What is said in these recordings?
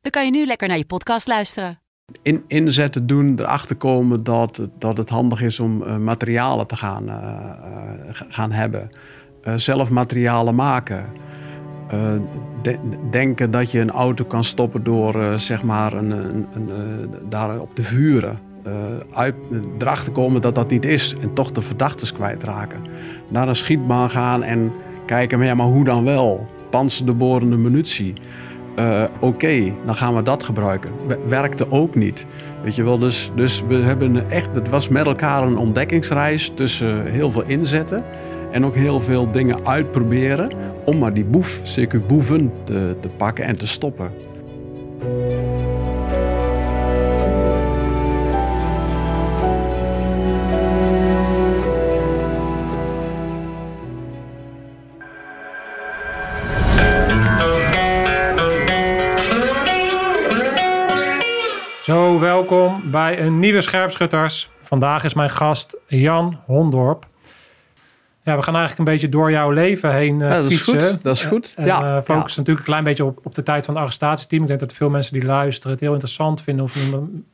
dan kan je nu lekker naar je podcast luisteren. in, inzetten doen, erachter komen dat, dat het handig is om eh, materialen te gaan, eh, eh, gaan hebben. Zelf materialen maken. De- denken dat je een auto kan stoppen door zeg maar een, een, een, daar op te vuren. Uit, erachter komen dat dat niet is en toch de verdachtes kwijtraken. Naar een schietbaan gaan en kijken, maar, ja, maar hoe dan wel? Panzerdoorborende munitie. Eh, Oké, dan gaan we dat gebruiken. Werkte ook niet. Weet je wel, dus, dus we hebben echt, het was met elkaar een ontdekkingsreis tussen heel veel inzetten en ook heel veel dingen uitproberen om maar die boef, zeker boeven, te, te pakken en te stoppen. Zo, welkom bij een nieuwe Scherpschutters. Vandaag is mijn gast Jan Hondorp. Ja, we gaan eigenlijk een beetje door jouw leven heen Ja, dat is fietsen. goed, dat is goed. En Ja, eh, ja. natuurlijk een klein beetje op, op de tijd van het arrestatieteam. Ik denk dat veel mensen die luisteren het heel interessant vinden. Of,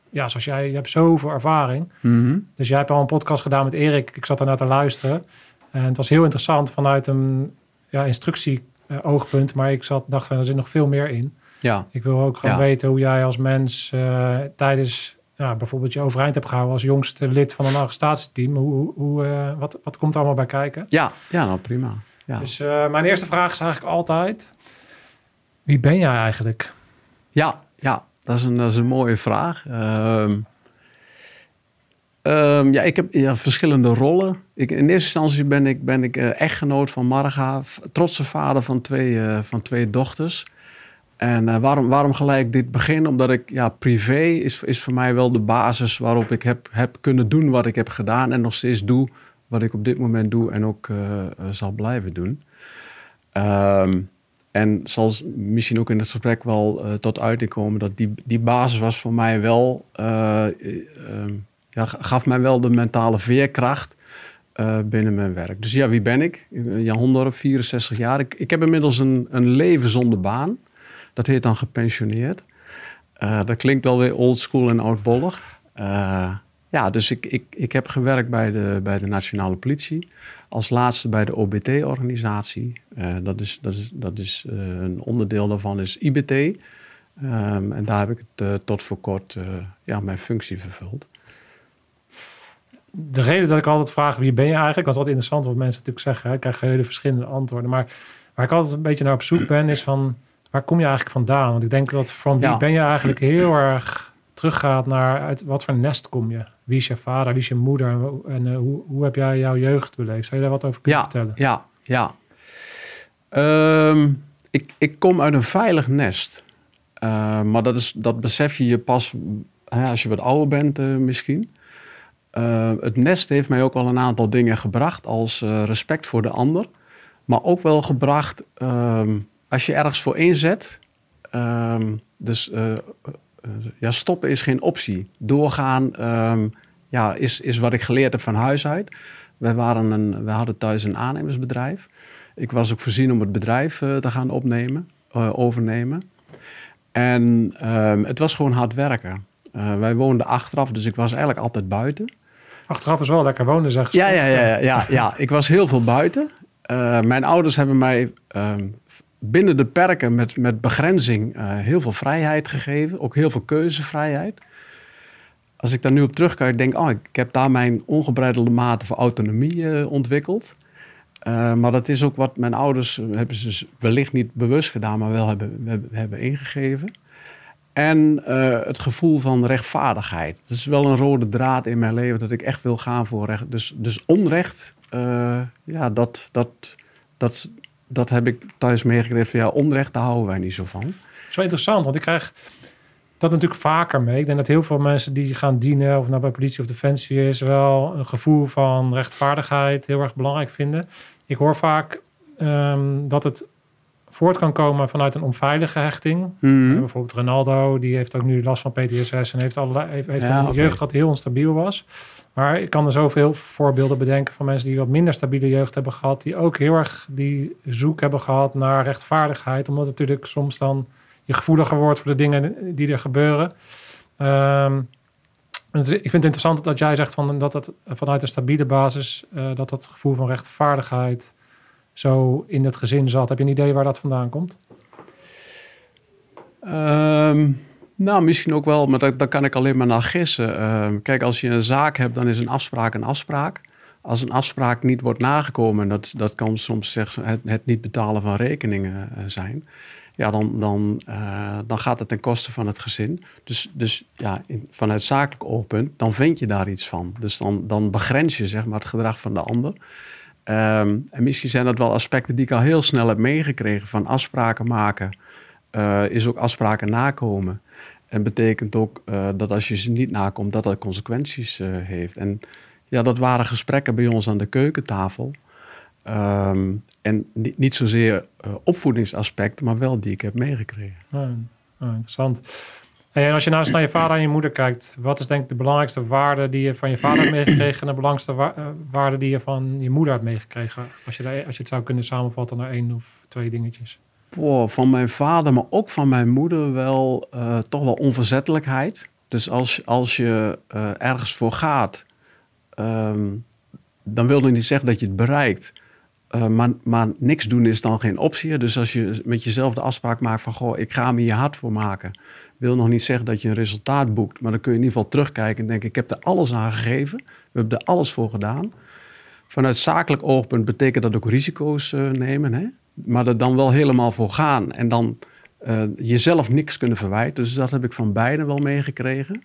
ja, zoals jij, je hebt zoveel ervaring. Mhm. Dus jij hebt al een podcast gedaan met Erik. Ik zat ernaar te luisteren. En het was heel interessant vanuit een ja, instructie-oogpunt. maar ik zat, dacht van, er zit nog veel meer in. Ja, Ik wil ook gewoon Ja. weten hoe jij als mens eh, tijdens ja, bijvoorbeeld je overeind hebt gehouden als jongste lid van een arrestatieteam. Hoe, hoe, eh, wat, wat komt er allemaal bij kijken? ja, ja nou prima. Ja. Dus eh, mijn eerste vraag is eigenlijk altijd: wie ben jij eigenlijk? Ja, ja dat, is een, dat is een mooie vraag. Ehm, ehm, ja, ik heb ja, verschillende rollen. Ik, in eerste instantie ben ik, ben ik echtgenoot van Marga, trotse vader van twee, van twee dochters. En eh, waarom, waarom gelijk dit begin? Omdat ik, ja, privé is, is voor mij wel de basis waarop ik heb, heb kunnen doen wat ik heb gedaan. En nog steeds doe wat ik op dit moment doe en ook eh, eh, zal blijven doen. Ehm, en zal misschien ook in het gesprek wel tot uiting komen dat die, die basis was voor mij wel, eh, eh, ehm, ja, gaf mij wel de mentale veerkracht binnen mijn werk. Dus ja, wie ben ik? Jan Hondorp, 64 jaar. Ik, ik heb inmiddels een, een leven zonder baan. Dat heet dan gepensioneerd. Eh, dat klinkt wel weer old school en oudbollig. Eh, ja, dus ik, ik, ik heb gewerkt bij de, bij de Nationale Politie. Als laatste bij de OBT-organisatie. Eh, dat is, dat is, dat is een onderdeel daarvan is IBT. Ehm, en daar heb ik het, tot voor kort ja, mijn functie vervuld. De reden dat ik altijd vraag wie ben je eigenlijk, want wat interessant wat mensen natuurlijk zeggen, hè, ik krijg hele verschillende antwoorden. Maar waar ik altijd een beetje naar op zoek ben, is van waar kom je eigenlijk vandaan? Want ik denk dat van wie Ja. ben je eigenlijk heel erg teruggaat naar uit wat voor nest kom je? Wie is je vader, wie is je moeder en, hoe- en eh, hoe, hoe heb jij jouw jeugd beleefd? Zou je daar wat over kunnen Ja, vertellen? ja, ja. Ehm, ik, ik kom uit een veilig nest. Eh, maar dat, is, dat besef je je pas hè, als je wat ouder bent eh, misschien. Eh, het nest heeft mij ook wel een aantal dingen gebracht als eh, respect voor de ander. Maar ook wel gebracht ehm, als je ergens voor inzet. ehm, dus eh, eh, ja, stoppen is geen optie. Doorgaan ehm, ja, is, is wat ik geleerd heb van huis uit. Wij, waren een, wij hadden thuis een aannemersbedrijf. Ik was ook voorzien om het bedrijf eh, te gaan opnemen, overnemen. En ehm, het was gewoon hard werken. Wij woonden achteraf, dus ik was eigenlijk altijd buiten. Achteraf is wel lekker wonen, zeggen ze. Ja, ja, ja, ja, ja, ja. ik was heel veel buiten. Mijn ouders hebben mij binnen de perken met, met begrenzing eh, heel veel vrijheid gegeven. Ook heel veel keuzevrijheid. Als ik daar nu op terugkijk, denk ik, oh, ik heb daar mijn ongebreidelde mate van autonomie eh, ontwikkeld. Eh, maar dat is ook wat mijn ouders, hebben ze dus wellicht niet bewust gedaan, maar wel hebben, hebben, hebben ingegeven. En het gevoel van rechtvaardigheid. Dat is wel een rode draad in mijn leven, dat ik echt wil gaan voor recht. Dus, dus onrecht, ja, dat, dat, dat, dat heb ik thuis meegekregen van ja, onrecht, daar houden wij niet zo van. zo interessant, want ik krijg dat natuurlijk vaker mee. Ik denk dat heel veel mensen die gaan dienen, of nou bij politie of defensie is, wel een gevoel van rechtvaardigheid heel erg belangrijk vinden. Ik hoor vaak ehm, dat het voort kan komen vanuit een onveilige hechting. Mhm. Uh, bijvoorbeeld Ronaldo, die heeft ook nu last van PTSS en heeft, allerlei, heeft, heeft Ja, een jeugd dat heel onstabiel was. Maar ik kan er zoveel voorbeelden bedenken van mensen die wat minder stabiele jeugd hebben gehad, die ook heel erg die zoek hebben gehad naar rechtvaardigheid, omdat natuurlijk soms dan je gevoeliger wordt voor de dingen die er gebeuren. Is- ik vind het interessant dat jij zegt van, dat het vanuit een stabiele basis, eh, dat dat gevoel van rechtvaardigheid zo in het gezin zat. Heb je een idee waar dat vandaan komt? Ehm, nou, misschien ook wel, maar daar, kan ik alleen maar naar gissen. Ehm, kijk, als je een zaak hebt, dan is een afspraak een afspraak. Als een afspraak niet wordt nagekomen, en dat, dat kan soms zeg, het, het niet betalen van rekeningen eh, zijn, ja, dan, dan, eh, dan gaat het ten koste van het gezin. Dus, dus ja, vanuit zakelijk oogpunt, dan vind je daar iets van. Dus dan, dan begrens je zeg maar, het gedrag van de ander. Ehm, en misschien zijn dat wel aspecten die ik al heel snel heb meegekregen van afspraken maken eh, is ook afspraken nakomen. En betekent ook eh, dat als je ze niet nakomt, dat dat consequenties eh, heeft. En ja, dat waren gesprekken bij ons aan de keukentafel. Ehm, en niet, niet zozeer eh, opvoedingsaspecten, maar wel die ik heb meegekregen. Ja, ja, interessant. En als je nou eens naar je vader en je moeder kijkt, wat is denk ik de belangrijkste waarde die je van je vader hebt meegekregen en de belangrijkste wa- waarde die je van je moeder hebt meegekregen? Als je, daar- als je het zou kunnen samenvatten naar één of twee dingetjes. Van mijn vader, maar ook van mijn moeder wel eh, toch wel onverzettelijkheid. Dus als, als je eh, ergens voor gaat, ehm, dan wil dat niet zeggen dat je het bereikt. Eh, maar, maar niks doen is dan geen optie. Dus als je met jezelf de afspraak maakt van... goh, ik ga me hier hard voor maken... wil nog niet zeggen dat je een resultaat boekt. Maar dan kun je in ieder geval terugkijken en denken... ik heb er alles aan gegeven. We hebben er alles voor gedaan. Vanuit zakelijk oogpunt betekent dat ook risico's nemen. Hè? Maar er dan wel helemaal voor gaan. En dan eh, jezelf niks kunnen verwijten. Dus dat heb ik van beiden wel meegekregen.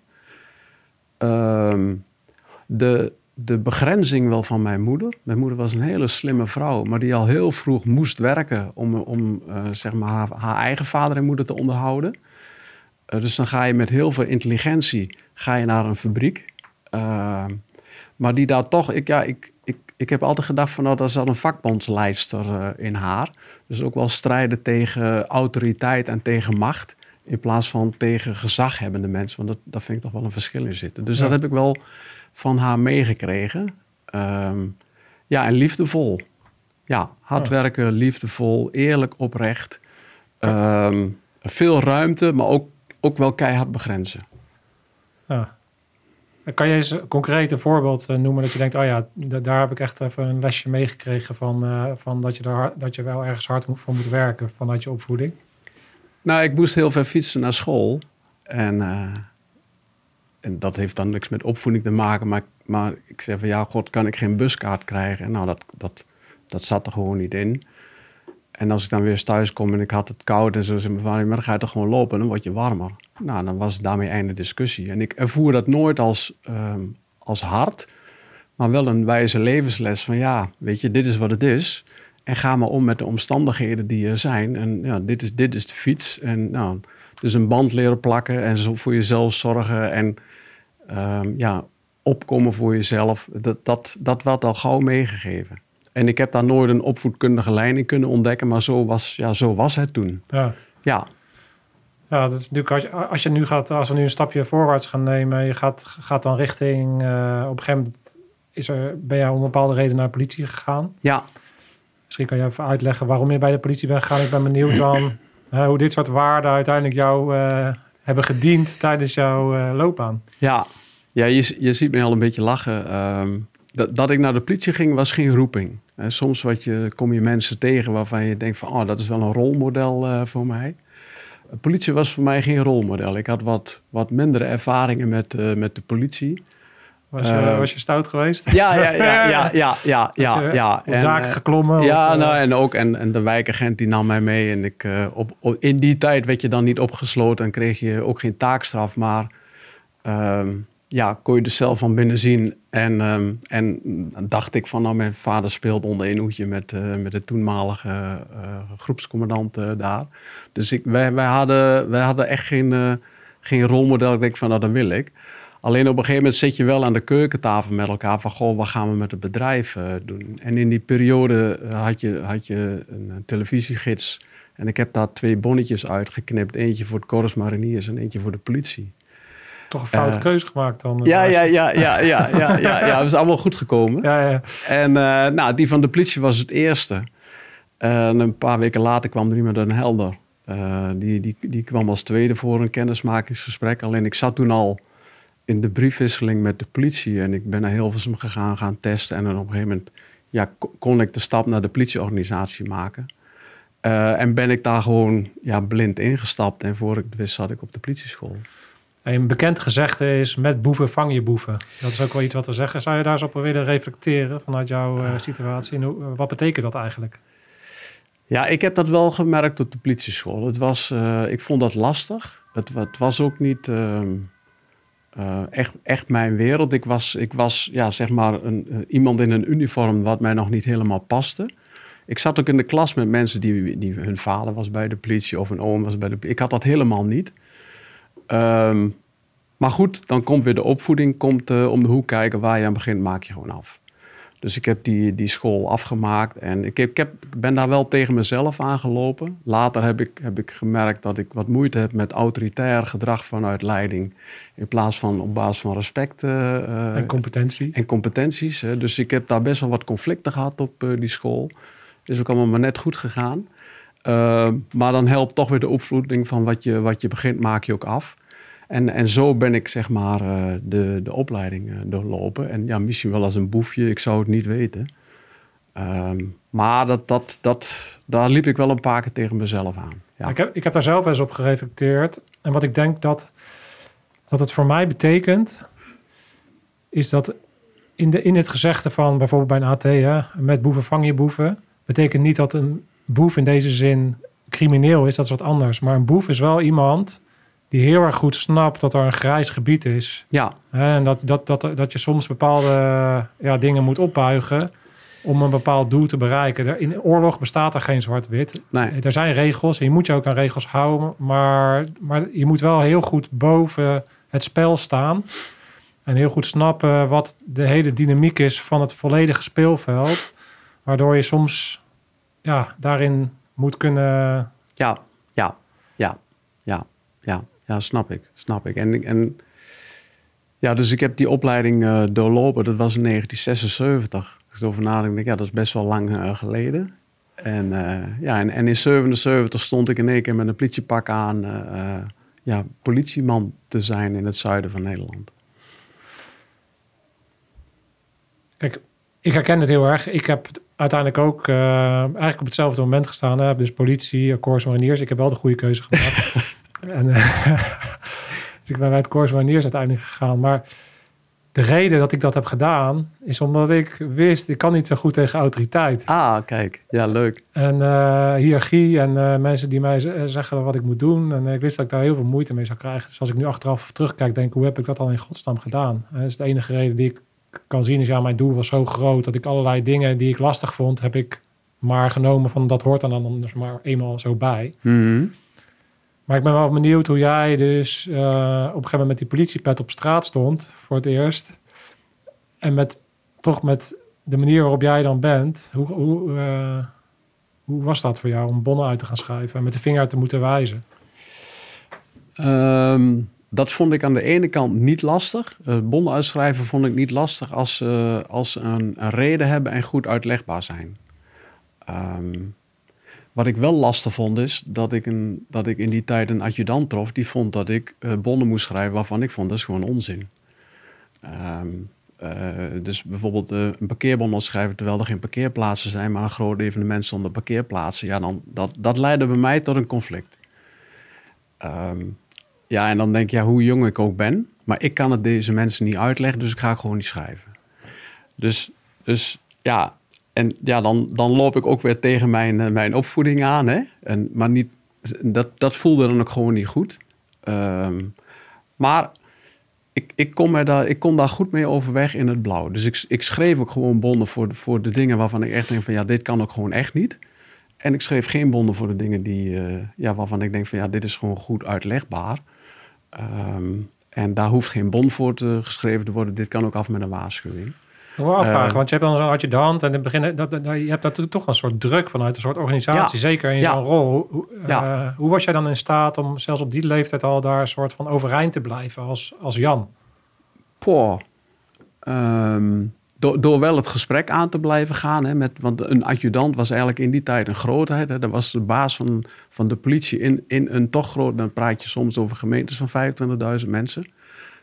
Ehm, de, de begrenzing wel van mijn moeder. Mijn moeder was een hele slimme vrouw, maar die al heel vroeg moest werken om, om eh, zeg maar haar, haar eigen vader en moeder te onderhouden. Eh, dus dan ga je met heel veel intelligentie ga je naar een fabriek. Ehm, maar die daar toch, ik, ja, ik, ik, ik heb altijd gedacht van nou, dat is al een vakbondsleidster eh, in haar. Dus ook wel strijden tegen autoriteit en tegen macht. In plaats van tegen gezaghebbende mensen. Want dat, daar vind ik toch wel een verschil in zitten. Dus Ja. dat heb ik wel van haar meegekregen. Ehm, ja, en liefdevol. Ja, hard werken, liefdevol, eerlijk, oprecht. Ehm, veel ruimte, maar ook, ook wel keihard begrenzen. Ja. Kan je eens concreet een voorbeeld eh, noemen dat je denkt, oh ja, da- daar heb ik echt even een lesje meegekregen van, eh, van dat, je dat je wel ergens hard voor moet werken vanuit je opvoeding? Nou, ik moest heel ver fietsen naar school. En, eh, en dat heeft dan niks met opvoeding te maken. Maar, maar ik zei van ja, god, kan ik geen buskaart krijgen? En nou, dat, dat, dat zat er gewoon niet in. En als ik dan weer thuis kom en ik had het koud en zo, zei mijn dan ga je toch gewoon lopen, dan word je warmer. Nou, dan was het daarmee einde discussie. En ik ervoer dat nooit als, ehm, als hard, maar wel een wijze levensles van ja, weet je, dit is wat het is. En ga maar om met de omstandigheden die er zijn. En ja, dit is, dit is de fiets. En nou, dus een band leren plakken en zo voor jezelf zorgen. En ehm, ja, opkomen voor jezelf. Dat, dat, dat werd al gauw meegegeven. En ik heb daar nooit een opvoedkundige lijn in kunnen ontdekken. Maar zo was, ja, zo was het toen. Ja. Ja, Ja, dat is natuurlijk als je, als je nu gaat, als we nu een stapje voorwaarts gaan nemen, je gaat, gaat dan richting, eh, op een gegeven moment is er, ben je om een bepaalde reden naar de politie gegaan. ja. Misschien kan je even uitleggen waarom je bij de politie bent gegaan. Ik ben benieuwd dan hoe dit soort waarden uiteindelijk jou eh, hebben gediend tijdens jouw eh, loopbaan. Ja, ja je, je ziet me al een beetje lachen. Ehm, dat, dat ik naar de politie ging was geen roeping. Soms wat je, kom je mensen tegen waarvan je denkt van... oh, dat is wel een rolmodel voor mij. Politie was voor mij geen rolmodel. Ik had wat, wat mindere ervaringen met, eh, met de politie. Was je, Eh, was je stout geweest? Ja, ja, ja, ja, ja, ja, ja. Ja. En, daken eh, geklommen? ja, of, nou, en ook en, en de wijkagent die nam mij mee. En ik, op, op- in die tijd werd je dan niet opgesloten en kreeg je ook geen taakstraf. Maar ehm, ja, kon je de cel van binnen zien. En, ehm, en dacht ik van, nou, mijn vader speelt onder een hoedje met, uh, met de toenmalige uh, groepscommandant daar. Dus ik, wij, wij, hadden, wij hadden echt geen, geen rolmodel. Ik denk van, nou, dat wil ik. Alleen op een gegeven moment zit je wel aan de keukentafel met elkaar van, goh, wat gaan we met het bedrijf doen? En in die periode had je, had je een televisiegids en ik heb daar twee bonnetjes uitgeknipt. Eentje voor het Corps Mariniers en eentje voor de politie. Toch een foute uh, keuze gemaakt dan? Ja, ja, ja, ja, ja, ja, ja, ja. Dat is allemaal goed gekomen. Ja, ja. En uh, nou, die van de politie was het eerste. En een paar weken later kwam er iemand een helder. Uh, die, die, die kwam als tweede voor een kennismakingsgesprek. Alleen ik zat toen al in de briefwisseling met de politie. En ik ben naar Hilversum gegaan, gaan testen. En dan op een gegeven moment ja, kon ik de stap naar de politieorganisatie maken. Uh, en ben ik daar gewoon ja, blind ingestapt. En voor ik het wist zat ik op de politieschool. Een bekend gezegde is, met boeven vang je boeven. Dat is ook wel iets wat we zeggen. Zou je daar eens op willen reflecteren vanuit jouw uh, situatie? En hoe, wat betekent dat eigenlijk? Ja, ik heb dat wel gemerkt op de politieschool. Het was, uh, ik vond dat lastig. Het, het was ook niet uh, echt, echt mijn wereld. Ik was, ik was ja, zeg maar een, iemand in een uniform wat mij nog niet helemaal paste. Ik zat ook in de klas met mensen die, die hun vader was bij de politie of een oom was bij de politie. Ik had dat helemaal niet. Um, maar goed, dan komt weer de opvoeding komt, uh, om de hoek kijken. Waar je aan begint, maak je gewoon af. Dus ik heb die, die school afgemaakt en ik, heb, ik heb, ben daar wel tegen mezelf aangelopen. Later heb ik, heb ik gemerkt dat ik wat moeite heb met autoritair gedrag vanuit leiding. In plaats van op basis van respect. Uh, en competentie. En competenties. Hè. Dus ik heb daar best wel wat conflicten gehad op uh, die school. Is ook allemaal maar net goed gegaan. Uh, maar dan helpt toch weer de opvoeding van wat je, wat je begint, maak je ook af. En, en zo ben ik zeg maar uh, de, de opleiding uh, doorlopen. En ja, misschien wel als een boefje, ik zou het niet weten. Um, maar dat, dat, dat, daar liep ik wel een paar keer tegen mezelf aan. Ja. Ik, heb, ik heb daar zelf eens op gereflecteerd. En wat ik denk dat, dat het voor mij betekent, is dat in, de, in het gezegde van bijvoorbeeld bij een AT, hè, met boeven vang je boeven betekent niet dat een boef in deze zin crimineel is. Dat is wat anders. Maar een boef is wel iemand die heel erg goed snapt dat er een grijs gebied is. Ja. En dat, dat, dat, dat je soms bepaalde ja, dingen moet opbuigen om een bepaald doel te bereiken. In oorlog bestaat er geen zwart-wit. Nee. Er zijn regels en je moet je ook aan regels houden. Maar, maar je moet wel heel goed boven het spel staan. En heel goed snappen wat de hele dynamiek is van het volledige speelveld. Waardoor je soms ja, daarin moet kunnen. Ja, ja, ja, ja, ja, ja, snap ik, snap ik. En, en ja, dus ik heb die opleiding uh, doorlopen, dat was in 1976. Als ik erover nadenk, denk ja, dat is best wel lang uh, geleden. En, uh, ja, en, en in 77 stond ik in één keer met een politiepak aan, ja, politieman te zijn in het zuiden van Nederland. Kijk, ik herken het heel erg. Ik heb uiteindelijk ook uh, eigenlijk op hetzelfde moment gestaan. Hè. Dus politie, Corps Mariniers. Ik heb wel de goede keuze gemaakt. en, uh, dus ik ben bij het Corps Mariniers uiteindelijk gegaan. Maar de reden dat ik dat heb gedaan, is omdat ik wist, ik kan niet zo goed tegen autoriteit. Ah, kijk. Ja, leuk. En uh, hiërarchie en mensen die mij zeggen wat ik moet doen. En ik wist dat ik daar heel veel moeite mee zou krijgen. Dus als ik nu achteraf terugkijk, denk ik, hoe heb ik dat al in godsnaam gedaan? dat is de enige reden die ik kan zien is, ja, mijn doel was zo groot dat ik allerlei dingen die ik lastig vond, heb ik maar genomen van dat hoort dan anders maar eenmaal zo bij. Mm -hmm. Maar ik ben wel benieuwd hoe jij dus uh, op een gegeven moment met die politiepet op straat stond voor het eerst. En met toch met de manier waarop jij dan bent, hoe, hoe, uh, hoe was dat voor jou om bonnen uit te gaan schrijven en met de vinger te moeten wijzen? Um, dat vond ik aan de ene kant niet lastig. Bonnen uitschrijven vond ik niet lastig als ze uh, als een, reden hebben en goed uitlegbaar zijn. Um, wat ik wel lastig vond is dat ik, een, dat ik in die tijd een adjudant trof die vond dat ik uh, bonnen moest schrijven waarvan ik vond dat is gewoon onzin. Um, dus bijvoorbeeld een parkeerbon schrijven terwijl er geen parkeerplaatsen zijn, maar een groot evenement zonder parkeerplaatsen. Ja, dan, dat, dat leidde bij mij tot een conflict. Um, ja, en dan denk je, ja, hoe jong ik ook ben, maar ik kan het deze mensen niet uitleggen, dus ik ga gewoon niet schrijven. Dus, dus ja, en ja, dan, dan loop ik ook weer tegen mijn, uh, mijn opvoeding aan, hè. En, maar niet, dat, dat voelde dan ook gewoon niet goed. Um, maar ik, ik, kon me daar, ik kon daar goed mee overweg in het blauw. Dus ik, ik schreef ook gewoon bonden voor de, voor de dingen waarvan ik echt denk van ja, dit kan ook gewoon echt niet. En ik schreef geen bonden voor de dingen die, uh, ja, waarvan ik denk van ja, dit is gewoon goed uitlegbaar. Um, en daar hoeft geen bon voor te geschreven te worden. Dit kan ook af met een waarschuwing. Ik wil afvragen, uh, want je hebt dan zo'n had je de hand en in het begin, dat, dat, je hebt natuurlijk toch een soort druk vanuit een soort organisatie, ja, zeker in ja. zo'n rol. Hoe, uh, hoe was jij dan in staat om zelfs op die leeftijd al daar een soort van overeind te blijven als, als Jan? Poh. Um, door, wel het gesprek aan te blijven gaan. Hè, met, want een adjudant was eigenlijk in die tijd een grootheid. Hè. Dat was de baas van, van de politie in, in een toch groot... Dan praat je soms over gemeentes van 25.000 mensen.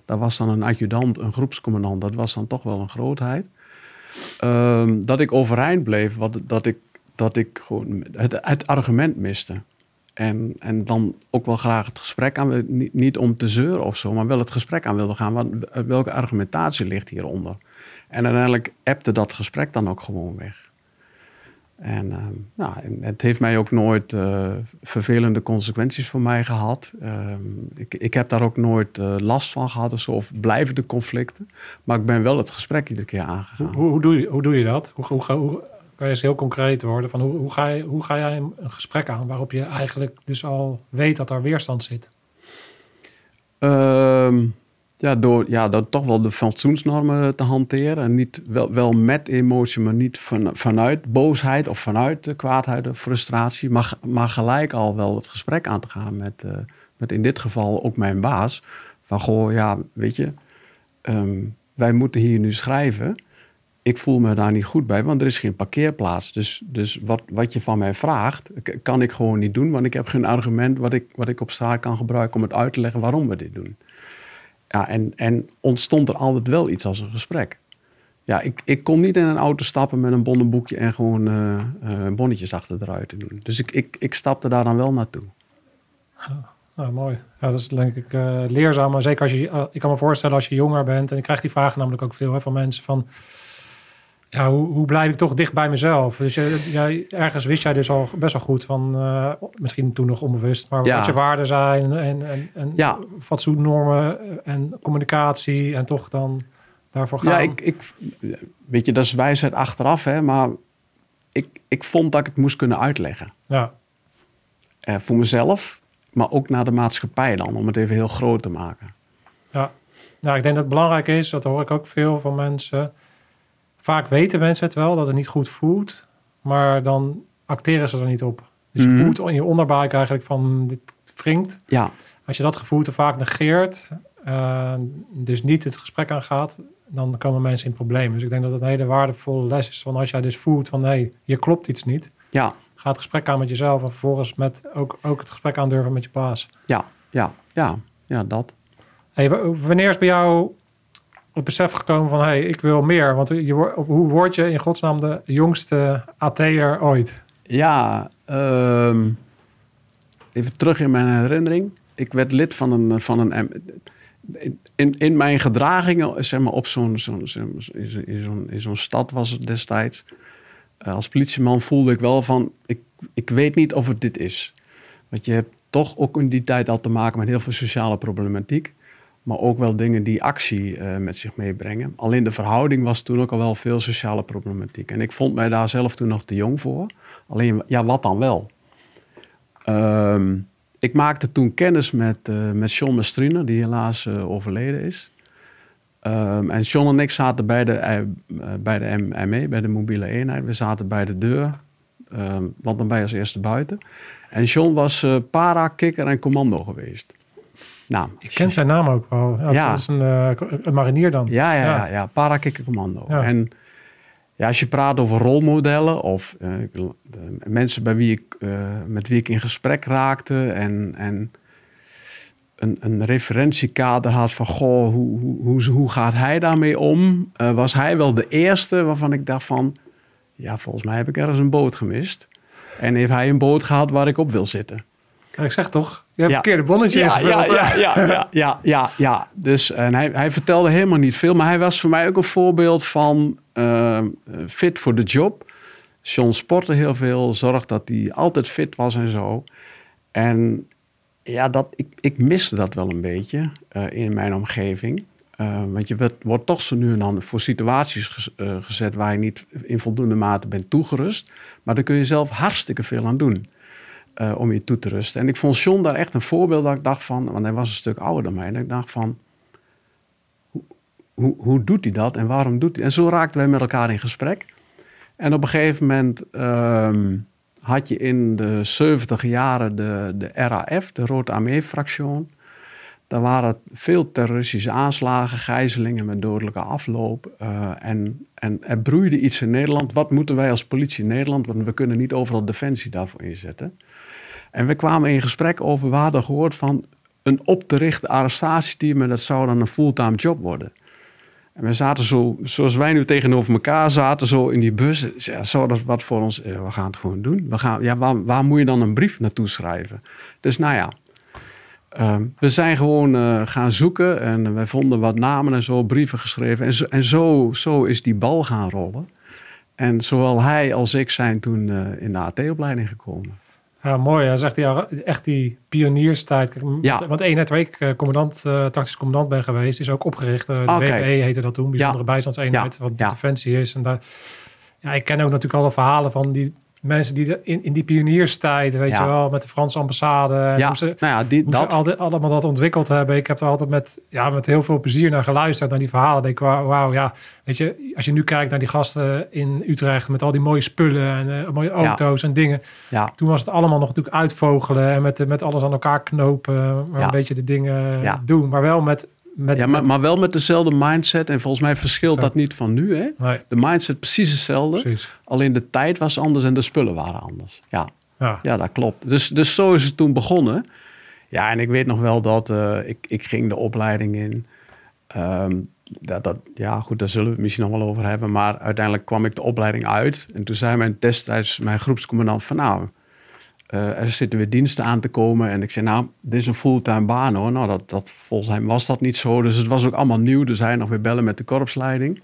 Daar was dan een adjudant, een groepscommandant. Dat was dan toch wel een grootheid. Um, dat ik overeind bleef, wat, dat ik, dat ik gewoon het, argument miste. En, en dan ook wel graag het gesprek aan, niet, niet om te zeuren of zo, maar wel het gesprek aan wilde gaan. Welke argumentatie ligt hieronder? En uiteindelijk appte dat gesprek dan ook gewoon weg. En, uh, nou, het heeft mij ook nooit uh, vervelende consequenties voor mij gehad. Uh, ik, ik heb daar ook nooit eh, last van gehad of, zo, of blijvende conflicten. Maar ik ben wel het gesprek iedere keer aangegaan. Hoe, hoe, doe, je, hoe doe je dat? Hoe, hoe, hoe kan je eens heel concreet worden? Van hoe, hoe, ga je, hoe ga jij een gesprek aan waarop je eigenlijk dus al weet dat er weerstand zit? Ehm, ja, door, ja, door toch wel de fatsoensnormen te hanteren. En niet, wel, wel met emotie, maar niet van, vanuit boosheid of vanuit kwaadheid of frustratie. Maar, maar gelijk al wel het gesprek aan te gaan met, uh, met in dit geval ook mijn baas. Van goh, ja, weet je, um, wij moeten hier nu schrijven. Ik voel me daar niet goed bij, want er is geen parkeerplaats. Dus, dus wat, wat je van mij vraagt, kan ik gewoon niet doen. Want ik heb geen argument wat ik, wat ik op straat kan gebruiken om het uit te leggen waarom we dit doen. Ja, en, en ontstond er altijd wel iets als een gesprek. Ja, ik, ik kon niet in een auto stappen met een bonnenboekje en gewoon uh, uh, bonnetjes achter eruit te doen. Dus ik, ik, ik stapte daar dan wel naartoe. nou, mooi. Ja, dat is denk ik uh, leerzaam. Maar zeker als je, ik kan me voorstellen als je jonger bent. En ik krijg die vragen namelijk ook veel hè, van mensen van ja, hoe, hoe, blijf ik toch dicht bij mezelf? Dus je, ergens wist jij dus al best wel goed van, uh, misschien toen nog onbewust, maar wat je waarden zijn en, en, en ja. fatsoennormen en communicatie en toch dan daarvoor gaan. Ja, ik, ik, weet je, dat is wijsheid achteraf, hè, maar ik, ik vond dat ik het moest kunnen uitleggen. Ja. Uh, voor mezelf, maar ook naar de maatschappij dan, om het even heel groot te maken. Ja, nou, ik denk dat het belangrijk is, dat hoor ik ook veel van mensen vaak weten mensen het wel dat het niet goed voelt, maar dan acteren ze er niet op. Dus je mm voelt in je onderbuik eigenlijk van dit wringt. Ja. Als je dat gevoel te vaak negeert, uh, dus niet het gesprek aangaat, dan komen mensen in problemen. Dus ik denk dat het een hele waardevolle les is. Van als jij dus voelt van hé, hey, hier klopt iets niet. Ja. Ga het gesprek aan met jezelf en vervolgens met ook, ook het gesprek aandurven met je baas. Ja, ja, ja, ja, dat. Hey, wanneer is bij jou het besef gekomen van... hé, hey, ik wil meer. Want je, hoe word je in godsnaam de jongste AT'er ooit? Ja, um, even terug in mijn herinnering. Ik werd lid van een... Van een in, in mijn gedragingen, zeg maar, op zo'n zo'n zo'n in zo'n stad was het destijds. Uh, als politieman voelde ik wel van, ik, ik weet niet of het dit is. Want je hebt toch ook in die tijd al te maken met heel veel sociale problematiek maar ook wel dingen die actie uh, met zich meebrengen. Alleen de verhouding was toen ook al wel veel sociale problematiek. En ik vond mij daar zelf toen nog te jong voor. Alleen, ja, wat dan wel? Um, ik maakte toen kennis met, uh, met John Mestrine, die helaas uh, overleden is. Um, en John en ik zaten bij de, bij de ME, bij de mobiele eenheid. We zaten bij de deur, um, want dan ben je als eerste buiten. En John was para, kikker en commando geweest. Nou, ik ken zijn naam ook wel. Ja, Dat is een, uh, een, marinier dan. Ja, ja, ja. ja, ja Commando. En ja, als je praat over rolmodellen of uh, mensen bij wie ik, uh, met wie ik in gesprek raakte en, en een, een referentiekader had van, goh, hoe, hoe, hoe, hoe gaat hij daarmee om? was hij wel de eerste waarvan ik dacht van, ja, volgens mij heb ik ergens een boot gemist. En heeft hij een boot gehad waar ik op wil zitten. Ik zeg toch, je hebt een verkeerde bonnetje ja, ja, ja, ja, ja, ja, ja, Dus en hij, hij vertelde helemaal niet veel. Maar hij was voor mij ook een voorbeeld van uh, fit voor de job. John sportte heel veel. Zorg dat hij altijd fit was en zo. En ja, dat, ik, ik miste dat wel een beetje uh, in mijn omgeving. Uh, want je wordt, wordt, toch zo nu en dan voor situaties uh, gezet waar je niet in voldoende mate bent toegerust. Maar daar kun je zelf hartstikke veel aan doen uh, om je toe te rusten. En ik vond John daar echt een voorbeeld dat ik dacht van, want hij was een stuk ouder dan mij. En ik dacht van, hoe, hoe, hoe doet hij dat en waarom doet hij En zo raakten wij met elkaar in gesprek. En op een gegeven moment um, had je in de 70 jaren de, de RAF, de Rode Armee-fractie. Daar waren veel terroristische aanslagen, gijzelingen met dodelijke afloop. Uh, en, en er broeide iets in Nederland. Wat moeten wij als politie in Nederland? Want we kunnen niet overal defensie daarvoor inzetten. En we kwamen in gesprek over, we hadden gehoord van een op te richten arrestatieteam. En dat zou dan een fulltime job worden. En we zaten zo, zoals wij nu tegenover elkaar zaten, zo in die bus. Ja, zou dat wat voor ons? Ja, we gaan het gewoon doen. We gaan, ja, waar, waar moet je dan een brief naartoe schrijven? Dus nou ja, uh, we zijn gewoon uh, gaan zoeken en wij vonden wat namen en zo, brieven geschreven. En zo, en zo, zo is die bal gaan rollen. En zowel hij als ik zijn toen uh, in de AT-opleiding gekomen. Ja, mooi. Dat is echt die, echt die pionierstijd. Ja. Want één net week uh, commandant, uh, tactisch commandant ben geweest, is ook opgericht. Uh, de WBE kijk. heette dat toen, bijzondere Ja. bijstandseenheid, wat Ja. defensie is. En daar, ja, ik ken ook natuurlijk alle verhalen van die mensen die in, in die pionierstijd, weet Ja. je wel, met de Franse ambassade. Ja, Hoe ze, nou ja, die, hoe dat. ze allemaal dat ontwikkeld hebben. Ik heb er altijd met, ja, met heel veel plezier naar geluisterd, naar die verhalen. Denk ik, wauw, wauw, ja, weet je, als je nu kijkt naar die gasten in Utrecht met al die mooie spullen en eh, mooie auto's en dingen. Ja, Toen was het allemaal nog natuurlijk uitvogelen en met, met alles aan elkaar knopen. Maar Ja. een beetje de dingen Ja. doen. Maar wel met... met ja maar, maar wel met dezelfde mindset. En volgens mij verschilt Zo. dat niet van nu. Hè? Nee, De mindset precies hetzelfde. precies. Alleen de tijd was anders en de spullen waren anders. Ja, Ja. ja dat klopt. Dus, dus zo is het toen begonnen. Ja, en ik weet nog wel dat eh, ik, ik ging de opleiding in. Ehm, dat, dat, ja, goed, daar zullen we het misschien nog wel over hebben. Maar uiteindelijk kwam ik de opleiding uit. En toen zei mijn destijds mijn groepscommandant van... nou, eh, er zitten weer diensten aan te komen. En ik zei, nou, dit is een fulltime baan hoor. Nou, dat, dat, volgens hem was dat niet zo. Dus het was ook allemaal nieuw. Dus hij nog weer bellen met de korpsleiding.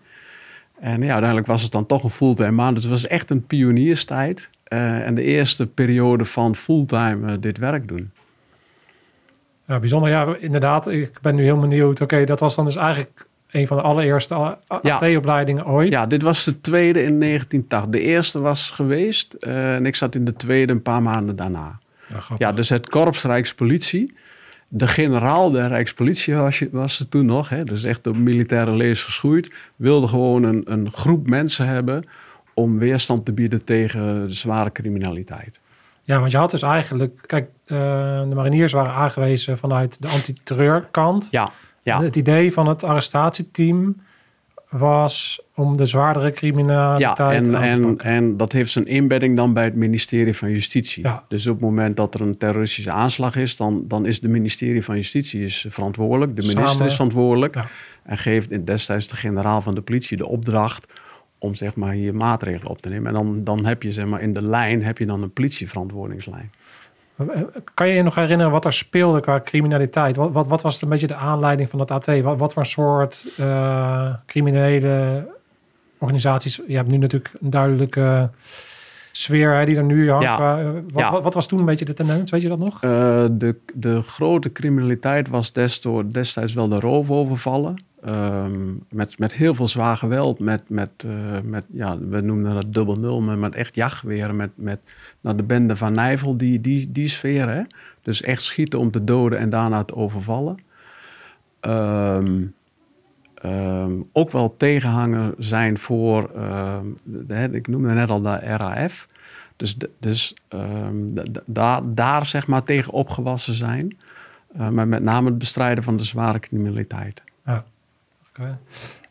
En ja, uiteindelijk was het dan toch een fulltime baan. Dus het was echt een pionierstijd. Eh, en de eerste periode van fulltime eh, dit werk doen. ja, bijzonder. Ja, inderdaad. Ik ben nu heel benieuwd. Oké, dat was dan dus eigenlijk een van de allereerste. AT-opleidingen ooit. Ja, dit was de tweede in 1980. De eerste was geweest eh, en ik zat in de tweede een paar maanden daarna. Ja. Ja, dus het Korps Rijkspolitie. De generaal der Rijkspolitie was, was er toen nog. Hè, dus echt de militaire lees geschoeid. Wilde gewoon een, een groep mensen hebben om weerstand te bieden tegen de zware criminaliteit. Ja, want je had dus eigenlijk... Kijk, eh, de mariniers waren aangewezen vanuit de antiterreurkant. Ja, ja. Het idee van het arrestatieteam was om de zwaardere Ja, criminaliteit en, te en, pakken. en dat heeft zijn inbedding dan bij het ministerie van Justitie. Ja. Dus op het moment dat er een terroristische aanslag is, dan, dan is het ministerie van Justitie is verantwoordelijk. De minister Samen. is verantwoordelijk. Ja. En geeft in- destijds de generaal van de politie de opdracht om zeg maar, hier maatregelen op te nemen. En dan, dan heb je zeg maar, in de lijn heb je dan een politieverantwoordingslijn. Kan je je nog herinneren wat er speelde qua criminaliteit? Wat, wat, wat was een beetje de aanleiding van het AT? Wat, wat voor soort eh, criminele organisaties? Je hebt nu natuurlijk een duidelijke sfeer hè, die er nu hangt. Ja. Eh, wat, Ja. wat, wat was toen een beetje de tendens? Weet je dat nog? Eh, de, de grote criminaliteit was desto, destijds wel de roofovervallen. Ehm, met, met heel veel zwaar geweld. Met, met, eh, met ja, we noemden dat dubbel nul, maar met echt jachtgeweren. Met, met nou, de bende van Nijvel, die, die, die sfeer. Hè? Dus echt schieten om te doden en daarna te overvallen. Ehm, ehm, ook wel tegenhanger zijn voor, ik noemde net al de RAF. Dus, dus da- da- daar, daar zeg maar tegen opgewassen zijn. Eh, maar met name het bestrijden van de zware criminaliteit.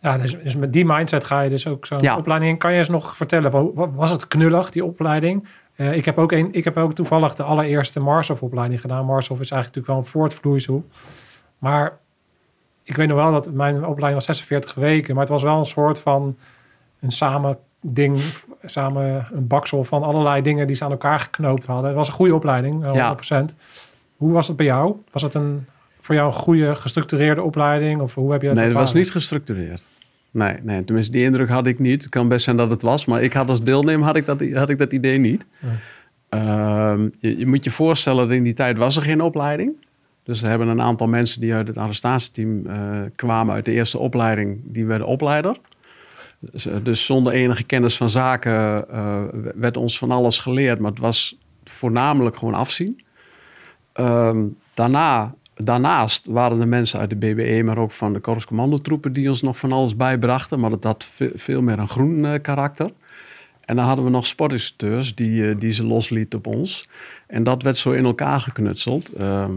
Ja, dus, dus met die mindset ga je dus ook zo'n Ja. opleiding in. Kan je eens nog vertellen, wa- wa- was het knullig, die opleiding? Eh, ik, heb ook een, ik heb ook toevallig de allereerste Marshof-opleiding gedaan. Marshof is eigenlijk natuurlijk wel een voortvloeisel. Maar ik weet nog wel dat mijn opleiding was 46 weken. Maar het was wel een soort van een samen ding, samen een baksel van allerlei dingen die ze aan elkaar geknoopt hadden. Het was een goede opleiding, wel Ja. 100%. Hoe was het bij jou? Was het een, voor jou een goede gestructureerde opleiding? Of hoe heb je het Nee, dat was niet gestructureerd. Nee, nee, tenminste die indruk had ik niet. Het kan best zijn dat het was, maar ik had als deelnemer had ik dat, had ik dat idee niet. Nee. Ehm, je, je moet je voorstellen, dat in die tijd was er geen opleiding. Dus er hebben een aantal mensen die uit het arrestatieteam eh, kwamen uit de eerste opleiding, die werden opleider. Dus, eh, dus zonder enige kennis van zaken eh, werd ons van alles geleerd, maar het was voornamelijk gewoon afzien. Ehm, daarna, daarnaast waren er mensen uit de BBE, maar ook van de korpscommandotroepen die ons nog van alles bijbrachten, maar dat had ve- veel meer een groen eh, karakter. En dan hadden we nog sportinstructeurs die, eh, die ze loslieten op ons. En dat werd zo in elkaar geknutseld. Ehm,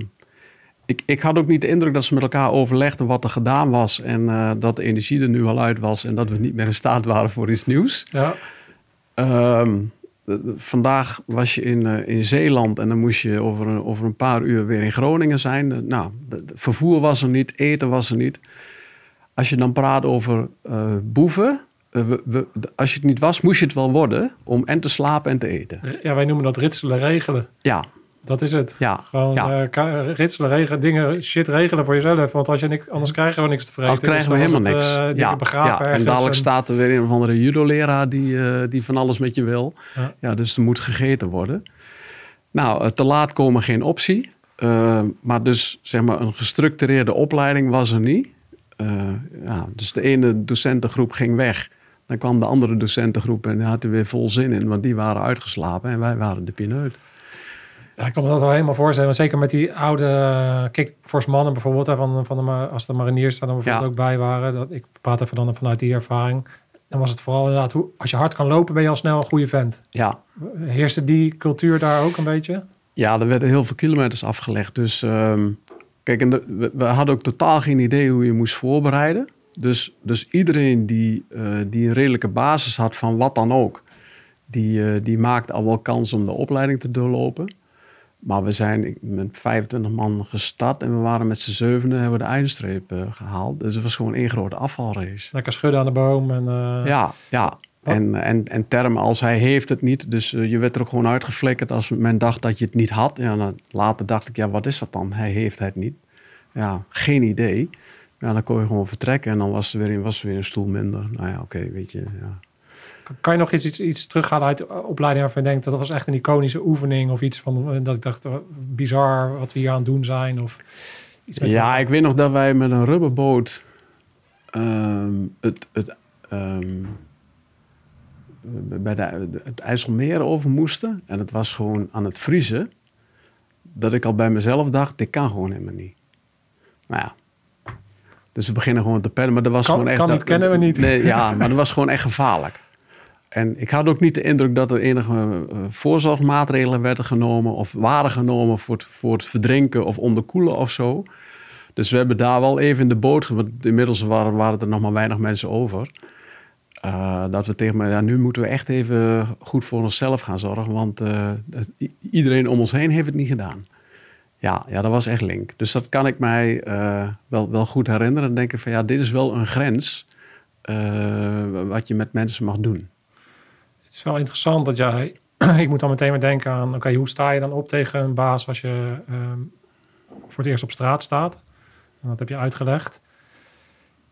ik, ik had ook niet de indruk dat ze met elkaar overlegden wat er gedaan was. En eh, dat de energie er nu al uit was. En dat we niet meer in staat waren voor iets nieuws. Ja, Ehm, de- de- vandaag was je in, eh, in Zeeland en dan moest je over een, over een paar uur weer in Groningen zijn. Nou, vervoer was er niet, eten was er niet. Als je dan praat over eh, boeven, eh, we- we- de- als je het niet was, moest je het wel worden om en te slapen en te eten. ja, wij noemen dat ritselen regelen. Ja, Dat is het. ja. Gewoon Ja. eh, ritselen, regelen, dingen, shit regelen voor jezelf. Want als je niks, anders krijgen we niks te vreten. Anders krijgen we Dus dan helemaal niks. eh, ja, begraven ja. En dadelijk en- staat er weer een of andere judo-leraar die, eh, die van alles met je wil. Ja. Ja. dus er moet gegeten worden. Nou, te laat komen geen optie. Maar dus zeg maar een gestructureerde opleiding was er niet. Ja, dus de ene docentengroep ging weg. Dan kwam de andere docentengroep en die had er weer vol zin in. Want die waren uitgeslapen en wij waren de pineut. Ja, ik kan me dat wel helemaal voorstellen. Zeker met die oude kickforce mannen bijvoorbeeld. Van, van de, als de mariniers daar dan bijvoorbeeld Ja. ook bij waren. Dat, ik praat even dan vanuit die ervaring. Dan was het vooral inderdaad, hoe, als je hard kan lopen ben je al snel een goede vent. Ja, Heerste die cultuur daar ook een beetje? Ja, er werden heel veel kilometers afgelegd. Dus ehm, kijk, en de- we, hadden ook totaal geen idee hoe je moest voorbereiden. Dus, dus iedereen die, eh, die een redelijke basis had van wat dan ook, die, eh, die maakte al wel kans om de opleiding te doorlopen. Maar we zijn met 25 man gestart en we waren met z'n zevenen hebben we de eindstreep eh, gehaald. Dus het was gewoon één grote afvalrace. Lekker schudden aan de boom. En, eh, Ja, ja. En, en, en termen als hij heeft het niet. Dus eh, je werd er ook gewoon uitgeflikkerd als men dacht dat je het niet had. Ja, dan, later dacht ik, ja, wat is dat dan? Hij heeft het niet. Ja, geen idee. Ja, dan kon je gewoon vertrekken en dan was er weer, was er weer een stoel minder. Nou ja, oké, weet je. Ja. Kan je nog iets, iets, iets terughalen uit de opleiding waarvan je denkt dat was echt een iconische oefening of iets van eh, dat ik dacht, oh, bizar wat we hier aan het doen zijn of iets met Ja, ik weet nog dat wij met een rubberboot ehm, het, het, ehm, bij de, het IJsselmeer over moesten. En het was gewoon aan het vriezen. Dat ik al bij mezelf dacht, dit kan gewoon helemaal niet. Nou ja. Dus we beginnen gewoon te pennen. Maar dat was Kan- gewoon echt... kan dat- kennen we niet. Nee, ja, maar dat was gewoon echt gevaarlijk. En ik had ook niet de indruk dat er enige eh, voorzorgsmaatregelen werden genomen of waren genomen voor het, voor het verdrinken of onderkoelen of zo. Dus we hebben daar wel even in de boot, want inmiddels waren, waren er nog maar weinig mensen over. eh, dat we tegen me, ja, nu moeten we echt even goed voor onszelf gaan zorgen, want eh, iedereen om ons heen heeft het niet gedaan. Ja, ja, dat was echt link. Dus dat kan ik mij wel, wel goed herinneren. En denken van ja, dit is wel een grens wat je met mensen mag doen. Het is wel interessant dat jij, ik moet dan meteen maar denken aan, oké, hoe sta je dan op tegen een baas als je ehm, voor het eerst op straat staat? En dat heb je uitgelegd.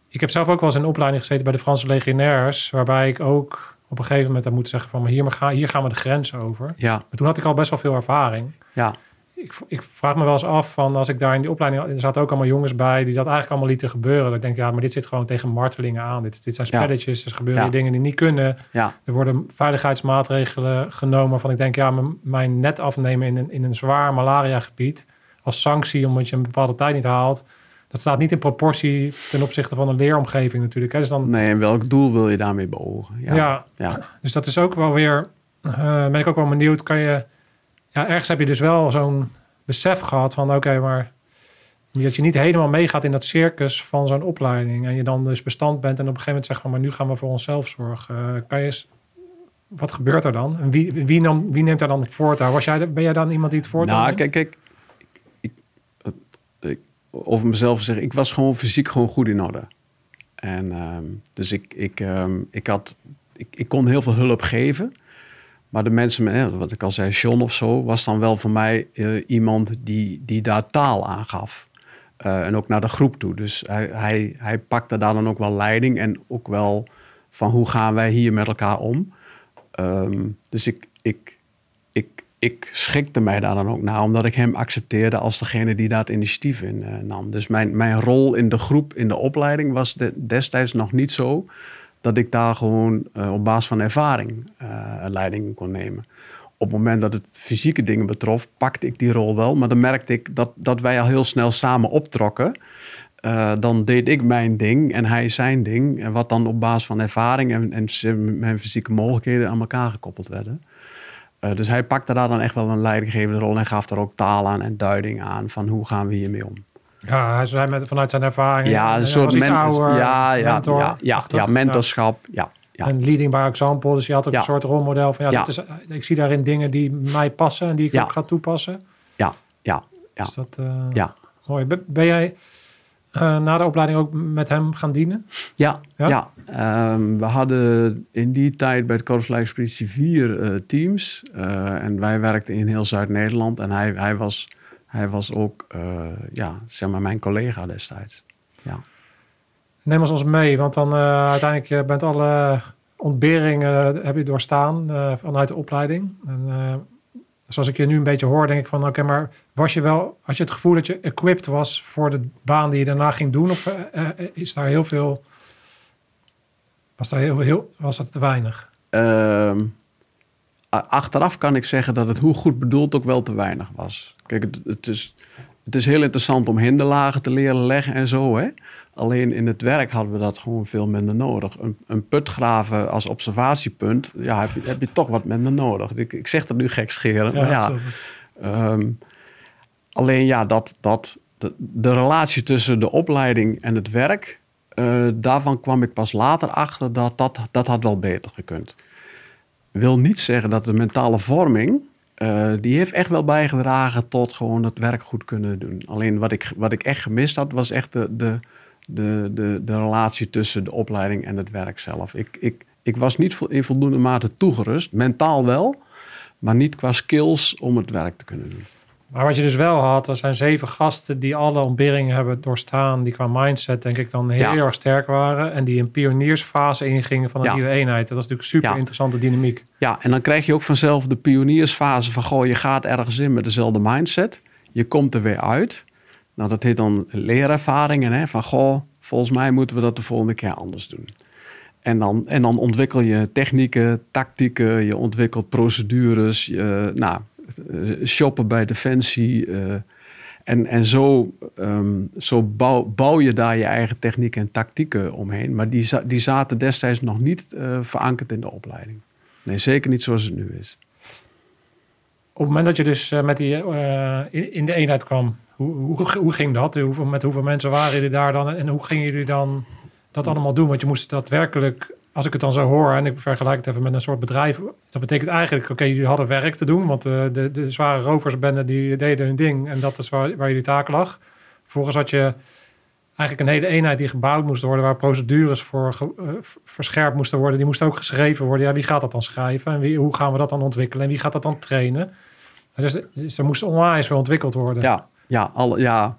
Ik heb zelf ook wel eens in een opleiding gezeten bij de Franse legionairs, waarbij ik ook op een gegeven moment heb moeten zeggen van, maar hier, maar ga, hier gaan we de grens over. Ja, Maar toen had ik al best wel veel ervaring. ja, Ik, ik vraag me wel eens af van als ik daar in die opleiding, er zaten ook allemaal jongens bij die dat eigenlijk allemaal lieten gebeuren. Dat ik denk, ja, maar dit zit gewoon tegen martelingen aan. Dit, dit zijn Ja. spelletjes, er gebeuren Ja. dingen die niet kunnen. ja, Er worden veiligheidsmaatregelen genomen waarvan ik denk, ja, mijn net afnemen in een, in een zwaar malariagebied als sanctie omdat je een bepaalde tijd niet haalt. Dat staat niet in proportie ten opzichte van een leeromgeving natuurlijk. Hè. Dus, dan, nee, en welk doel wil je daarmee beogen? ja. Ja, ja, dus dat is ook wel weer, eh, ben ik ook wel benieuwd, kan je, ja, ergens heb je dus wel zo'n besef gehad van, oké, maar dat je niet helemaal meegaat in dat circus van zo'n opleiding en je dan dus bestand bent en op een gegeven moment zegt van, maar nu gaan we voor onszelf zorgen. Eh, kan je eens, wat gebeurt er dan? En wie, wie, nam, wie neemt er dan het voortouw? Was jij, ben jij dan iemand die het voortouw Nou, neemt? kijk, ik, over mezelf zeggen, ik was gewoon fysiek gewoon goed in orde. En ehm, dus ik, ik, ehm, ik, had, ik, ik kon heel veel hulp geven. Maar de mensen, eh, wat ik al zei, John of zo, was dan wel voor mij eh, iemand die, die daar taal aan gaf. Eh, en ook naar de groep toe. Dus hij, hij, hij pakte daar dan ook wel leiding en ook wel van hoe gaan wij hier met elkaar om. Ehm, dus ik, ik, ik, ik schikte mij daar dan ook naar, omdat ik hem accepteerde als degene die dat initiatief in uh, nam. Dus mijn, mijn rol in de groep, in de opleiding, was de, destijds nog niet zo dat ik daar gewoon uh, op basis van ervaring uh, leiding kon nemen. Op het moment dat het fysieke dingen betrof, pakte ik die rol wel. Maar dan merkte ik dat, dat wij al heel snel samen optrokken. Uh, dan deed ik mijn ding en hij zijn ding. En wat dan op basis van ervaring en, en mijn fysieke mogelijkheden aan elkaar gekoppeld werden. Dus hij pakte daar dan echt wel een leidinggevende rol en gaf er ook taal aan en duiding aan van hoe gaan we hiermee om. Ja, hij zei met, vanuit zijn ervaring. Ja, een soort men ouder, ja, ja, mentor, ja, ja, ja, mentorschap. Ja. Ja. En leading by example. Dus je had ook een soort rolmodel van ja. Dit is, ik zie daarin dingen die mij passen en die ik ook ga toepassen. Ja, ja, ja. Dus dat, uh, ja. Mooi. Ben, jij uh, na de opleiding ook met hem gaan dienen? Ja, ja. ja. Um, we hadden in die tijd bij de Korpsleidingspeditie vier uh, teams. en wij werkten in heel Zuid-Nederland. En hij, hij, was, hij was ook ja, zeg maar mijn collega destijds. Ja. Neem ons ons mee, want dan uh, uiteindelijk je bent alle ontberingen heb je doorstaan uh, vanuit de opleiding. En, uh, zoals ik je nu een beetje hoor, denk ik van oké, maar was je wel, had je het gevoel dat je equipped was voor de baan die je daarna ging doen? Of is daar heel veel, was daar heel, heel was dat te weinig? Um, achteraf kan ik zeggen dat het hoe goed bedoeld ook wel te weinig was. Kijk, het, het is, het is heel interessant om hinderlagen te leren leggen en zo, hè. Alleen in het werk hadden we dat gewoon veel minder nodig. Een, een put graven als observatiepunt, ja, heb je, heb je toch wat minder nodig. Ik, ik zeg dat nu gekscherend, ja, maar ja. Um, alleen ja, dat, dat, de, de, relatie tussen de opleiding en het werk, uh, daarvan kwam ik pas later achter dat dat, dat had wel beter gekund. Wil niet zeggen dat de mentale vorming, uh, die heeft echt wel bijgedragen tot gewoon het werk goed kunnen doen. Alleen wat ik, wat ik echt gemist had, was echt de, de de, de, de relatie tussen de opleiding en het werk zelf. Ik, ik, ik was niet in voldoende mate toegerust, mentaal wel, maar niet qua skills om het werk te kunnen doen. Maar wat je dus wel had, er zijn zeven gasten die alle ontberingen hebben doorstaan, die qua mindset denk ik dan heel erg sterk waren en die een pioniersfase ingingen van een nieuwe eenheid. Dat is natuurlijk super ja. interessante dynamiek. Ja, en dan krijg je ook vanzelf de pioniersfase van, goh, je gaat ergens in met dezelfde mindset, je komt er weer uit nou, dat heet dan leerervaringen. Hè? Van, goh, volgens mij moeten we dat de volgende keer anders doen. En dan, en dan ontwikkel je technieken, tactieken, je ontwikkelt procedures, je, nou, shoppen bij Defensie. Uh, en, en zo, um, zo bouw, bouw, je daar je eigen technieken en tactieken omheen. Maar die, die zaten destijds nog niet uh, verankerd in de opleiding. Nee, zeker niet zoals het nu is. Op het moment dat je dus met die, in, in de eenheid kwam, hoe, hoe, hoe ging dat? Hoeveel, met hoeveel mensen waren jullie daar dan? En hoe gingen jullie dan dat allemaal doen? Want je moest daadwerkelijk, als ik het dan zo hoor en ik vergelijk het even met een soort bedrijf, dat betekent eigenlijk, oké, jullie hadden werk te doen, want de, de, de zware roversbenden die deden hun ding en dat is waar, waar jullie taak lag. Vervolgens had je eigenlijk een hele eenheid die gebouwd moest worden, waar procedures voor uh, verscherpt moesten worden. Die moesten ook geschreven worden. Ja, wie gaat dat dan schrijven? En wie, hoe gaan we dat dan ontwikkelen? En wie gaat dat dan trainen? Dus, dus er moest onwijs veel ontwikkeld worden. Ja, ja, al, ja.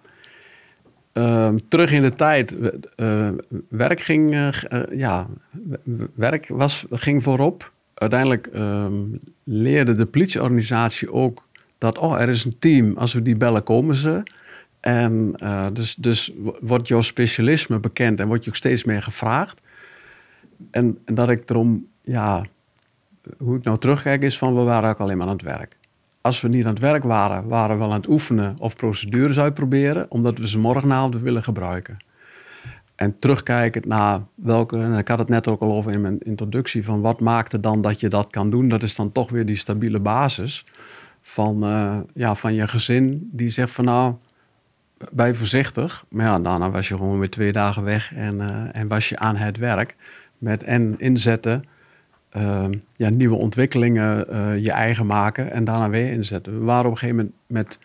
Ehm, terug in de tijd, uh, werk ging, uh, ja, werk was, ging voorop. Uiteindelijk um, leerde de politieorganisatie ook dat, oh, er is een team, als we die bellen komen ze. En dus, dus wordt jouw specialisme bekend en word je ook steeds meer gevraagd. En, en dat ik erom, ja, hoe ik nou terugkijk is van, we waren ook alleen maar aan het werk als we niet aan het werk waren, waren we aan het oefenen of procedures uitproberen, omdat we ze morgenavond willen gebruiken. En terugkijkend naar welke, en ik had het net ook al over in mijn introductie, van wat maakte dan dat je dat kan doen, dat is dan toch weer die stabiele basis van, uh, ja, van je gezin, die zegt van nou, bij voorzichtig. Maar ja, daarna was je gewoon weer twee dagen weg en, uh, en was je aan het werk met en inzetten Ehm, ja, nieuwe ontwikkelingen uh, je eigen maken en daarna weer inzetten. We waren op een gegeven moment met,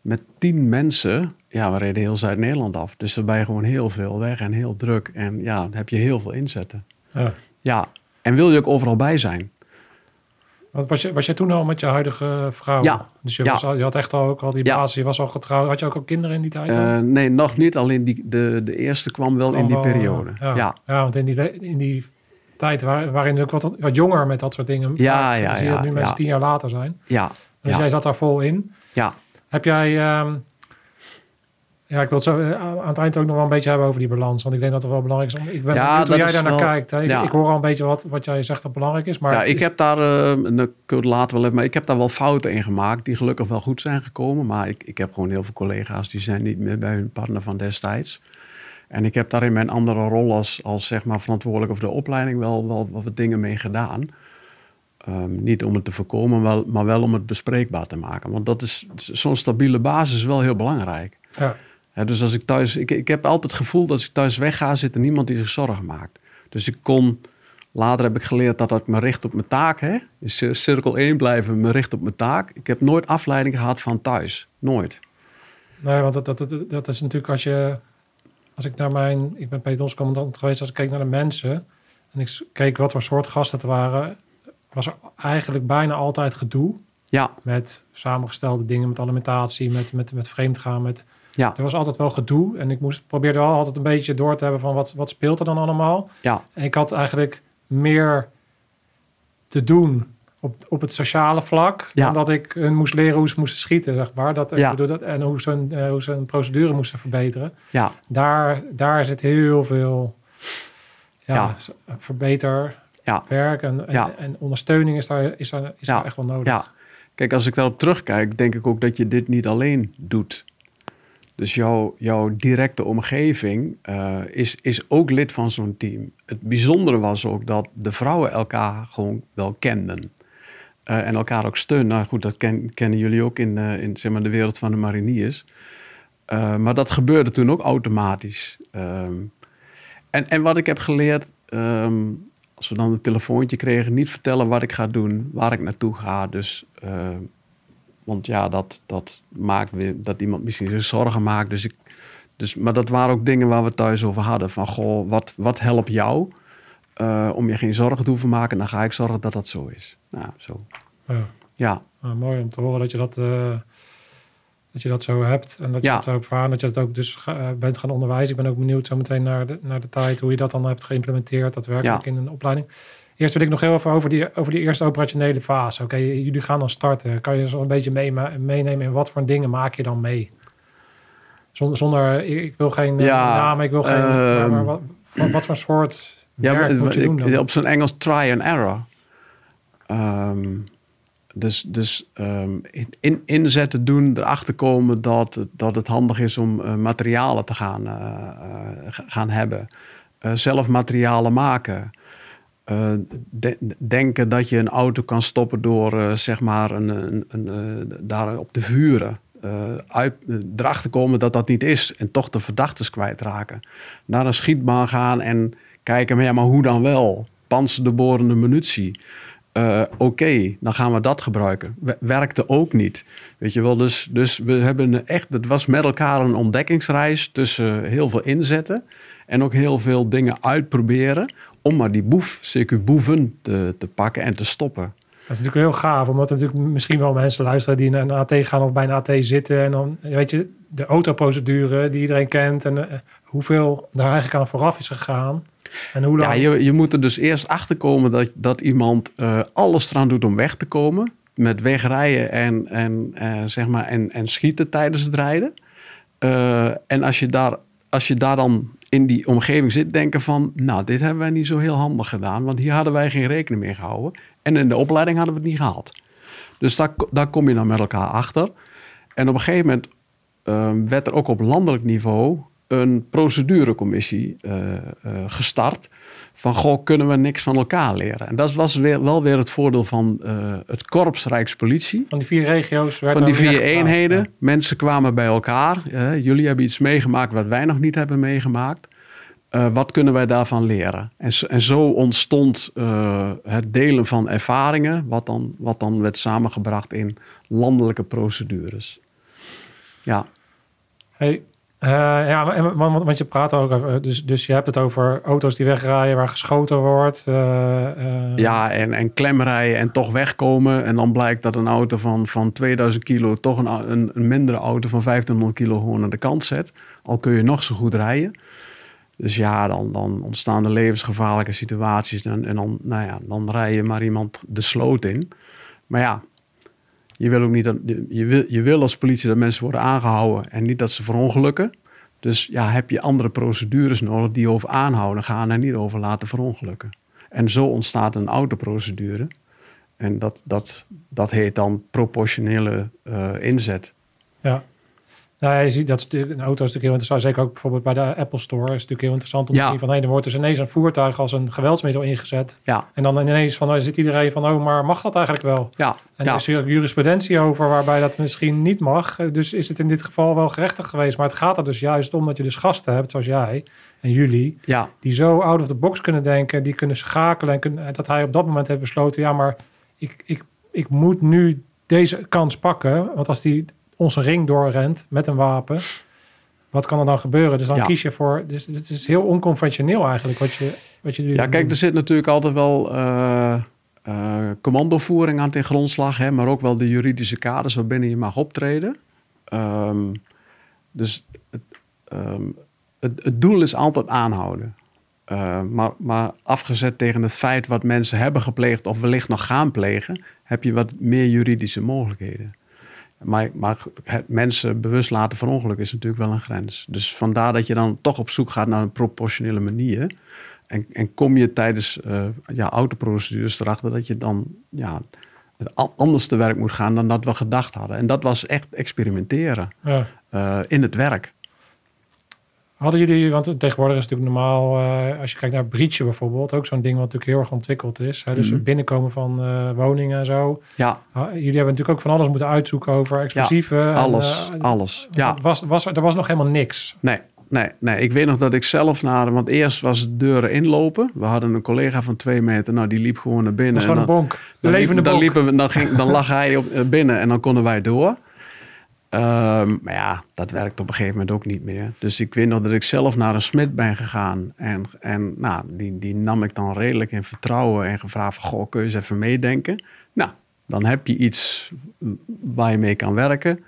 met tien mensen, ja, we reden heel Zuid-Nederland af. Dus dan ben je gewoon heel veel weg en heel druk. En ja, dan heb je heel veel inzetten. Ja. ja. En wil je ook overal bij zijn. Was, je, was jij toen al met je huidige vrouw? Ja. Dus je, ja. Was al, je had echt al ook al die basis, je was al getrouwd. Had je ook al kinderen in die tijd? Uh, nee, nog niet. Alleen die, de, de eerste kwam wel in die periode. Ja. ja. Ja. want in die, in die tijd waar, waarin ook wat, wat jonger met dat soort dingen. Ja, ja, zie je ja, nu mensen tien jaar later zijn. Ja, Dus jij zat daar vol in. Ja. Heb jij... ehm, ja, ik wil het zo eh, aan het eind ook nog wel een beetje hebben over die balans. Want ik denk dat het wel belangrijk is. Ik ben Ja, benieuwd hoe dat jij daar naar kijkt. Hè? Ik, ja. ik hoor al een beetje wat, wat jij zegt dat belangrijk is. Maar ja, ik is- heb daar, eh, dat kun je het later wel even, maar ik heb daar wel fouten in gemaakt die gelukkig wel goed zijn gekomen. Maar ik, ik heb gewoon heel veel collega's die zijn niet meer bij hun partner van destijds. En ik heb daar in mijn andere rol als, als zeg maar verantwoordelijk over de opleiding wel, wel, wel wat dingen mee gedaan. Ehm, niet om het te voorkomen, wel, maar wel om het bespreekbaar te maken. Want dat is zo'n stabiele basis is wel heel belangrijk. Ja. Dus als ik thuis, ik, ik heb altijd het gevoel dat als ik thuis wegga, zit er niemand die zich zorgen maakt. Dus ik kon, later heb ik geleerd dat ik me richt op mijn taak. Hè? In cir- cirkel 1 blijven, me richt op mijn taak. Ik heb nooit afleiding gehad van thuis. Nooit. Nee, want dat, dat, dat, dat is natuurlijk als je... Als ik naar mijn... Ik ben pedonscommandant geweest. Als ik keek naar de mensen... En ik keek wat voor soort gasten het waren... Was er eigenlijk bijna altijd gedoe. Ja, Met samengestelde dingen. Met alimentatie. Met, met, met vreemdgaan. Met, ja, er was altijd wel gedoe. En ik moest, probeerde wel altijd een beetje door te hebben van... Wat, wat speelt er dan allemaal? ja, En ik had eigenlijk meer te doen op, op het sociale vlak. Ja. Dan dat ik hun moest leren hoe ze moesten schieten, zeg maar. Dat, Ja. dat, en hoe ze, hun, eh, hoe ze hun procedure moesten verbeteren. ja, Daar, daar zit heel veel ja, Ja. verbeter ja. werk. En, en, ondersteuning is daar, is daar, is daar echt wel nodig. Kijk, als ik daarop terugkijk, denk ik ook dat je dit niet alleen doet. Dus jouw, jouw directe omgeving eh, is, is ook lid van zo'n team. Het bijzondere was ook dat de vrouwen elkaar gewoon wel kenden. Eh, en elkaar ook steunen. Nou goed, dat ken- kennen jullie ook in, eh, in zeg maar, de wereld van de mariniers. Eh, maar dat gebeurde toen ook automatisch. Ehm, en, en wat ik heb geleerd, ehm, als we dan een telefoontje kregen, niet vertellen wat ik ga doen, waar ik naartoe ga. Dus, ehm, want ja, dat, dat maakt weer dat iemand misschien zich zorgen maakt. Dus ik, dus, maar dat waren ook dingen waar we thuis over hadden. Van goh, wat, wat helpt jou eh, om je geen zorgen te hoeven maken? Dan ga ik zorgen dat dat zo is. Nou, zo. Ja. Ja, Nou, mooi om te horen dat je dat, eh, dat je dat zo hebt. En dat je Ja. dat zo ervaren. Dat je dat ook dus eh, bent gaan onderwijzen. Ik ben ook benieuwd zo meteen naar de, naar de tijd. Hoe je dat dan hebt geïmplementeerd. Daadwerkelijk Ja. in een opleiding. Eerst wil ik nog heel even over die, over die eerste operationele fase. Oké, jullie gaan dan starten. Kan je zo een beetje mee, meenemen in wat voor dingen maak je dan mee? Zonder, zonder ik, wil geen namen, ik wil geen... ehm, maar wat, wat, wat voor soort Ja, maar- ik- op zijn Engels try and error. Ehm, dus dus ehm, in, inzetten doen, erachter komen dat, het- dat het handig is om eh, materialen te gaan, eh, eh, ga- gaan hebben. Zelf materialen maken. De- denken dat je een auto kan stoppen door zeg maar een, een, een, daar op te vuren. Uit, erachter komen dat dat niet is en toch de verdachtes kwijtraken. Naar een schietbaan gaan en kijken, maar, ja, maar hoe dan wel? Panzerdeborende munitie. Eh, Oké, dan gaan we dat gebruiken. Werkte ook niet. Weet je wel, dus, dus we hebben echt, het was met elkaar een ontdekkingsreis tussen heel veel inzetten en ook heel veel dingen uitproberen om maar die boef, zeker boeven, te, te pakken en te stoppen. Dat is natuurlijk heel gaaf, omdat natuurlijk misschien wel mensen luisteren die naar een AT gaan of bij een AT zitten. En dan weet je, de autoprocedure die iedereen kent en eh, hoeveel daar eigenlijk aan vooraf is gegaan. En hoe lang. Ja, je, je moet er dus eerst achter komen dat, dat iemand eh, alles eraan doet om weg te komen. Met wegrijden en, en, eh, zeg maar, en, en schieten tijdens het rijden. Eh, en als je, daar, als je daar dan in die omgeving zit, denken van... nou, dit hebben wij niet zo heel handig gedaan... want hier hadden wij geen rekening mee gehouden. En in de opleiding hadden we het niet gehaald. Dus daar, daar kom je dan met elkaar achter. En op een gegeven moment werd er ook op landelijk niveau een procedurecommissie eh, eh, gestart. Van, goh, kunnen we niks van elkaar leren? En dat was weer, wel weer het voordeel van eh, het Korps Rijkspolitie. Van die vier regio's Van die er vier eenheden. ja. Mensen kwamen bij elkaar. Jullie hebben iets meegemaakt wat wij nog niet hebben meegemaakt. Wat kunnen wij daarvan leren? En, zo- en zo ontstond het delen van ervaringen, wat dan, wat dan werd samengebracht in landelijke procedures. Ja, Hey, eh, ja, want, want je praat ook over, dus, dus je hebt het over auto's die wegrijden waar geschoten wordt. eh, eh, ja en, en klemrijden en toch wegkomen. En dan blijkt dat een auto van, van 2000 kilo toch een, een, een mindere auto van 1500 kilo gewoon aan de kant zet. Al kun je nog zo goed rijden. Dus ja, dan, dan ontstaan er levensgevaarlijke situaties. En, en dan, nou ja, dan rij je maar iemand de sloot in. Maar ja, Je wil ook niet dat, je wil, je wil als politie dat mensen worden aangehouden en niet dat ze verongelukken. Dus ja, heb je andere procedures nodig die over aanhouden gaan en niet over laten verongelukken. En zo ontstaat een autoprocedure. En dat, dat, dat heet dan proportionele uh, inzet. Ja. Nou, je ziet dat stuk, een auto is natuurlijk heel interessant. Zeker ook bijvoorbeeld bij de Apple Store is natuurlijk heel interessant om te zien van hey, er wordt dus ineens een voertuig als een geweldsmiddel ingezet. Ja. En dan ineens van, oh, zit iedereen van, oh, maar mag dat eigenlijk wel? Ja. En ja. er is hier jurisprudentie over waarbij dat misschien niet mag. Dus is het in dit geval wel gerechtig geweest. Maar het gaat er dus juist om dat je dus gasten hebt, zoals jij en jullie, ja. die zo out of the box kunnen denken, die kunnen schakelen en kunnen, dat hij op dat moment heeft besloten, ja, maar ik, ik, ik moet nu deze kans pakken. Want als die onze ring doorrent met een wapen, wat kan er dan gebeuren? Dus dan Ja. kies je voor. Dus het is heel onconventioneel eigenlijk wat je, wat je nu. Ja, kijk, er zit natuurlijk altijd wel eh, eh, commandovoering aan ten grondslag, hè, maar ook wel de juridische kaders waarbinnen je mag optreden. Ehm, dus het, ehm, het, het doel is altijd aanhouden. Eh, maar, maar afgezet tegen het feit wat mensen hebben gepleegd of wellicht nog gaan plegen, heb je wat meer juridische mogelijkheden. Maar, maar het mensen bewust laten verongelukken is natuurlijk wel een grens. Dus vandaar dat je dan toch op zoek gaat naar een proportionele manier. En, en kom je tijdens eh, ja, autoprocedures erachter dat je dan ja, anders te werk moet gaan dan dat we gedacht hadden. En dat was echt experimenteren Ja. eh, in het werk. Hadden jullie, want tegenwoordig is het natuurlijk normaal, eh, als je kijkt naar breachen bijvoorbeeld, ook zo'n ding wat natuurlijk heel erg ontwikkeld is. Hè? Dus Mhm. het binnenkomen van eh, woningen en zo. Ja, Ah, jullie hebben natuurlijk ook van alles moeten uitzoeken over explosieven. en, alles, eh, alles. Ja, Was, was, er was nog helemaal niks. Nee, nee, nee. Ik weet nog dat ik zelf naar... Want eerst was het deuren inlopen. We hadden een collega van twee meter. Nou, die liep gewoon naar binnen. Dat is gewoon en een dan, bonk. dan, Levende dan, bonk. liepen we, dan, ging, dan lag hij op, binnen en dan konden wij door. Ehm, maar ja, dat werkt op een gegeven moment ook niet meer. Dus ik weet nog dat ik zelf naar een smid ben gegaan. En, en nou, die, die nam ik dan redelijk in vertrouwen en gevraagd van... Goh, kun je eens even meedenken? Nou, dan heb je iets waar je mee kan werken.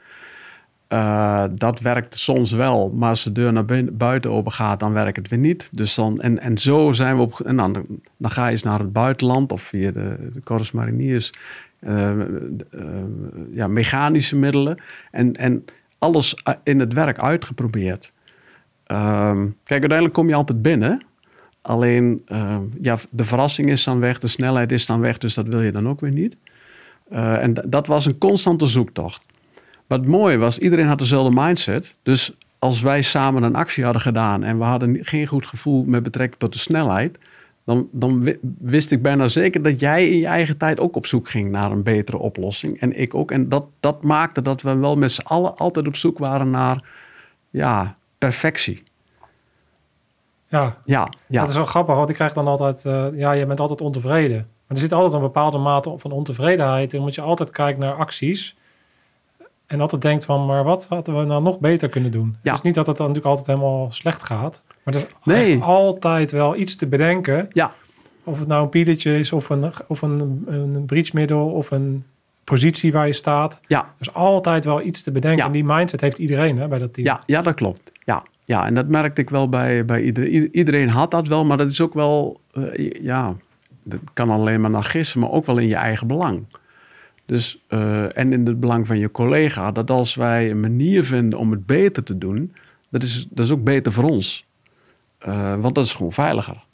Eh, dat werkt soms wel, maar als de deur naar bui- buiten open gaat, dan werkt het weer niet. Dus dan, en, en zo zijn we op. En dan, dan ga je eens naar het buitenland of via de, de Corps Mariniers. Eh, eh, ja, mechanische middelen. En, en alles in het werk uitgeprobeerd. Ehm, kijk, uiteindelijk kom je altijd binnen. Alleen, ehm, ja, de verrassing is dan weg, de snelheid is dan weg, dus dat wil je dan ook weer niet. Eh, en dat was een constante zoektocht. Wat mooi was, iedereen had dezelfde mindset. Dus als wij samen een actie hadden gedaan en we hadden geen goed gevoel met betrekking tot de snelheid, dan, dan wi- wist ik bijna zeker dat jij in je eigen tijd ook op zoek ging naar een betere oplossing. En ik ook. En dat, dat maakte dat we wel met z'n allen altijd op zoek waren naar ja, perfectie. Ja, Ja, ja. dat is wel grappig, want ik krijg dan altijd, eh, ja, je bent altijd ontevreden. Maar er zit altijd een bepaalde mate van ontevredenheid in, omdat je altijd kijkt naar acties. En altijd denkt van, maar wat hadden we nou nog beter kunnen doen? Ja. Het is niet dat het dan natuurlijk altijd helemaal slecht gaat. Maar er is Nee. altijd wel iets te bedenken. Ja. Of het nou een pieletje is, of een, of een, een breachmiddel, of een positie waar je staat. Ja. Er is altijd wel iets te bedenken. Ja. En die mindset heeft iedereen hè, bij dat team. Ja, ja, dat klopt. Ja, ja, en dat merkte ik wel bij, bij iedereen. Ieder- Iedereen had dat wel, maar dat is ook wel, eh, ja, dat kan alleen maar naar gissen, maar ook wel in je eigen belang. Dus, eh, en in het belang van je collega, dat als wij een manier vinden om het beter te doen, dat is, dat is ook beter voor ons. Eh, want dat is gewoon veiliger.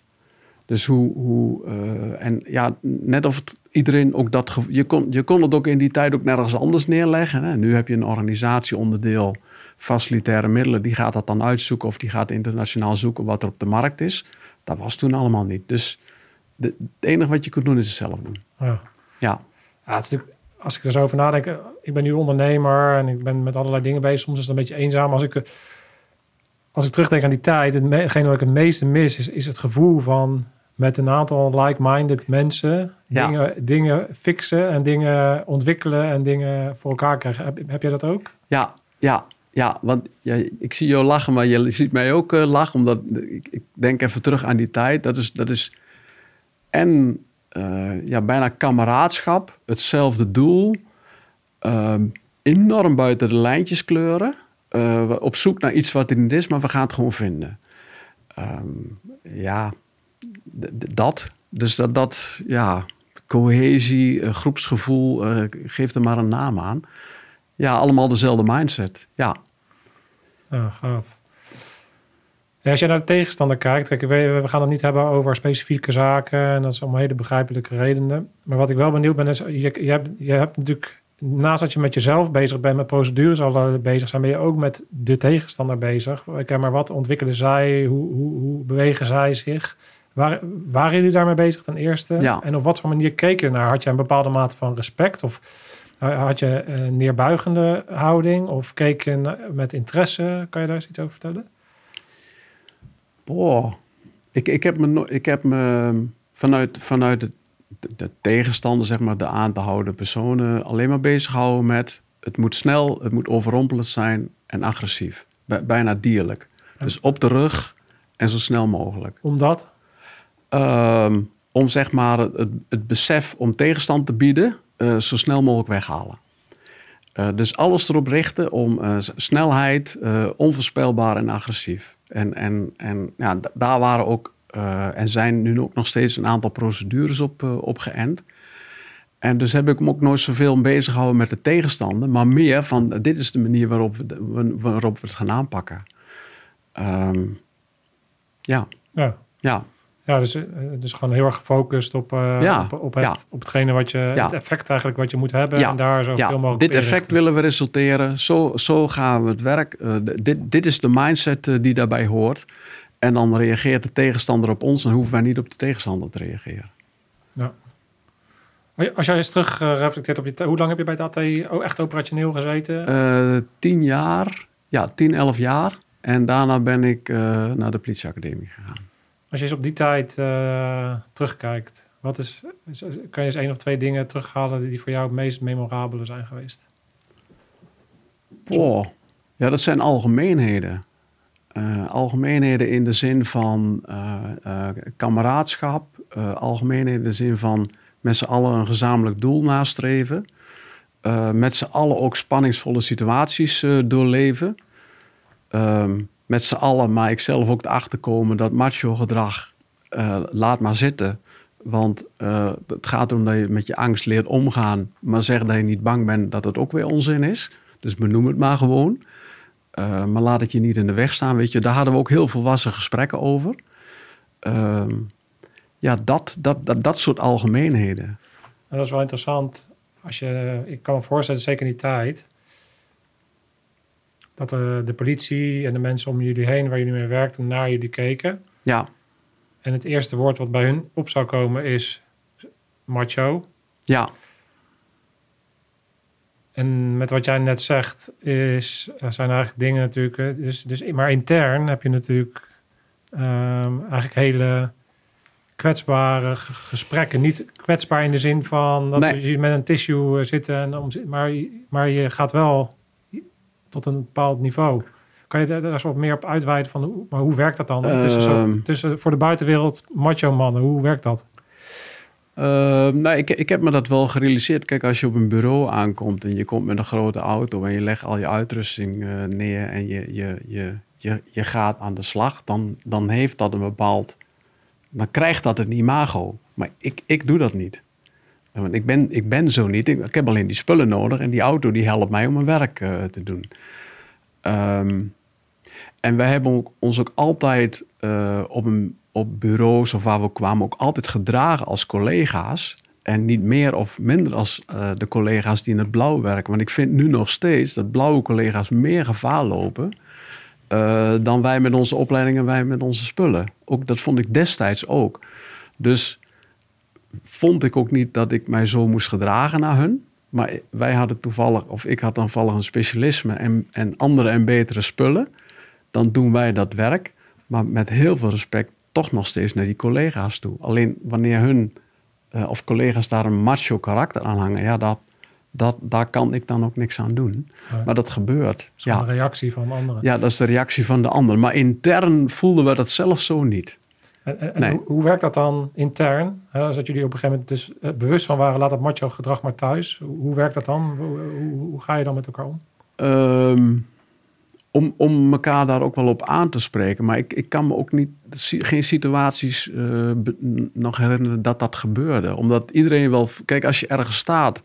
Dus hoe, hoe eh, en ja, net of het iedereen ook dat, je kon, je kon het ook in die tijd ook nergens anders neerleggen. Hè? Nu heb je een organisatieonderdeel, facilitaire middelen, die gaat dat dan uitzoeken of die gaat internationaal zoeken wat er op de markt is. Dat was toen allemaal niet. Dus de, het enige wat je kunt doen is het zelf doen. Ja. Ja, Ja, het is natuurlijk, als ik er zo over nadenk, eh, ik ben nu ondernemer en ik ben met allerlei dingen bezig. Soms is het een beetje eenzaam. Als ik, eh, als ik terugdenk aan die tijd, hetgeen wat ik het meeste mis, is, is het gevoel van met een aantal like-minded mensen Ja. dingen, dingen fixen en dingen ontwikkelen en dingen voor elkaar krijgen. Heb, heb jij dat ook? ja, ja. Ja, want ja, ik zie jou lachen, maar je ziet mij ook eh, lachen. Omdat ik, ik denk even terug aan die tijd. Dat is, dat is en eh, ja, bijna kameraadschap, hetzelfde doel. ehm, enorm buiten de lijntjes kleuren. eh, op zoek naar iets wat er niet is, maar we gaan het gewoon vinden. Ehm, ja, dat. Dus dat, dat, ja, cohesie, eh, groepsgevoel, eh, geef er maar een naam aan. Ja, allemaal dezelfde mindset. Ja, Ja, gaaf. Als je naar de tegenstander kijkt, kijk, we, we gaan het niet hebben over specifieke zaken en dat is om hele begrijpelijke redenen. Maar wat ik wel benieuwd ben, is je, je, hebt, je hebt natuurlijk, naast dat je met jezelf bezig bent, met procedures al eh, bezig zijn, ben je ook met de tegenstander bezig. Kijk, maar wat ontwikkelen zij, hoe, hoe, hoe bewegen zij zich? Waar, waren jullie daarmee bezig ten eerste? Ja. En op wat voor manier keek je naar? Had je een bepaalde mate van respect of eh, had je een neerbuigende houding of keek je met interesse? Kan je daar eens iets over vertellen? Boah. Ik, ik heb me, ik heb me vanuit, vanuit de, de, de tegenstander, zeg maar, de aan te houden personen, alleen maar bezig gehouden met het moet snel, het moet overrompelend zijn en agressief. Bij- bijna dierlijk. Dus op de rug en zo snel mogelijk. Omdat? Ehm, om zeg maar het, het, besef om tegenstand te bieden, eh, zo snel mogelijk weghalen. Eh, dus alles erop richten om eh, snelheid, onvoorspelbaar en agressief. En, en, en ja, daar waren ook eh, en zijn nu ook nog steeds een aantal procedures op, eh, op geënt. En dus heb ik me ook nooit zoveel bezig gehouden met de tegenstander, maar meer van dit is de manier waarop we, de- waarop we het gaan aanpakken. Ehm, ja, Ja. ja. Ja, dus, eh, dus gewoon heel erg gefocust op, Ja, op, op, het, ja. op hetgene wat je, Ja. het effect eigenlijk wat je moet hebben Ja, en daar ja, mogelijk dit effect willen we resulteren. Zo, zo gaan we het werk. eh, dit, dit is de mindset die daarbij hoort. En dan reageert de tegenstander op ons. Dan hoeven wij niet op de tegenstander te reageren. Als jij eens terug reflecteert op je... Hoe lang heb je bij het AT echt operationeel gezeten? Tien jaar, ja, tien, elf jaar. En daarna ben ik naar de politieacademie gegaan. Als je eens op die tijd eh, terugkijkt, wat is, kan je eens één of twee dingen terughalen die voor jou het meest memorabele zijn geweest? Boah. Ja, dat zijn algemeenheden. Eh, algemeenheden in de zin van eh, kameraadschap. algemeenheden in de zin van met z'n allen een gezamenlijk doel nastreven. Met z'n allen ook spanningsvolle situaties doorleven. Ehm, met z'n allen, maar ik zelf ook erachter komen dat macho gedrag eh, laat maar zitten. Want eh, het gaat erom dat je met je angst leert omgaan. Maar zeggen dat je niet bang bent, dat het ook weer onzin is. Dus benoem het maar gewoon. Eh, maar laat het je niet in de weg staan. Weet je, daar hadden we ook heel volwassen gesprekken over. Ehm, ja, dat, dat, dat, dat soort algemeenheden. En dat is wel interessant. Als je, ik kan me voorstellen, zeker in die tijd, dat de, de politie en de mensen om jullie heen waar jullie mee werkten naar jullie keken. Ja, En het eerste woord wat bij hun op zou komen is macho. ja, En met wat jij net zegt, is, er zijn eigenlijk dingen natuurlijk. eh, Dus, dus, maar intern heb je natuurlijk ehm, eigenlijk hele kwetsbare gesprekken. Niet kwetsbaar in de zin van dat Nee. je met een tissue eh, zit, en om, maar, maar je gaat wel tot een bepaald niveau. Kan je daar eens wat meer op uitweiden van hoe, maar hoe werkt dat dan? tussen, zo, Ehm. tussen voor de buitenwereld macho mannen, hoe werkt dat? Ehm, nou, ik, ik heb me dat wel gerealiseerd. Kijk, als je op een bureau aankomt en je komt met een grote auto en je legt al je uitrusting eh, neer en je, je, je, je, je gaat aan de slag, dan, dan heeft dat een bepaald. Dan krijgt dat een imago. Maar ik, ik doe dat niet. Want ik ben, ik ben zo niet. Ik, heb alleen die spullen nodig en die auto die helpt mij om mijn werk eh, te doen. Ehm, en wij hebben ons ook altijd eh, op, een, op bureaus of waar we kwamen ook altijd gedragen als collega's. En niet meer of minder als eh, de collega's die in het blauw werken. Want ik vind nu nog steeds dat blauwe collega's meer gevaar lopen dan wij met onze opleidingen en wij met onze spullen. Ook, dat vond ik destijds ook. Dus vond ik ook niet dat ik mij zo moest gedragen naar hun. Maar wij hadden toevallig, of ik had dan toevallig een specialisme en, en andere en betere spullen. Dan doen wij dat werk, maar met heel veel respect toch nog steeds naar die collega's toe. Alleen wanneer hun eh, of collega's daar een macho karakter aan hangen, ja, dat, dat, daar kan ik dan ook niks aan doen. Maar dat gebeurt. Dat is Ja, een reactie van anderen. ja, dat is de reactie van de ander. Maar intern voelden we dat zelf zo niet. En, en- en Nee. hoe, hoe werkt dat dan intern? Hè, als dat jullie op een gegeven moment dus eh, bewust van waren, laat dat macho gedrag maar thuis. Hoe, hoe werkt dat dan? Hoe, hoe, hoe ga je dan met elkaar om? Ehm, om, om elkaar daar ook wel op aan te spreken. Maar ik, ik kan me ook niet, geen situaties eh, be- nog herinneren dat dat gebeurde. Omdat iedereen wel, kijk, als je ergens staat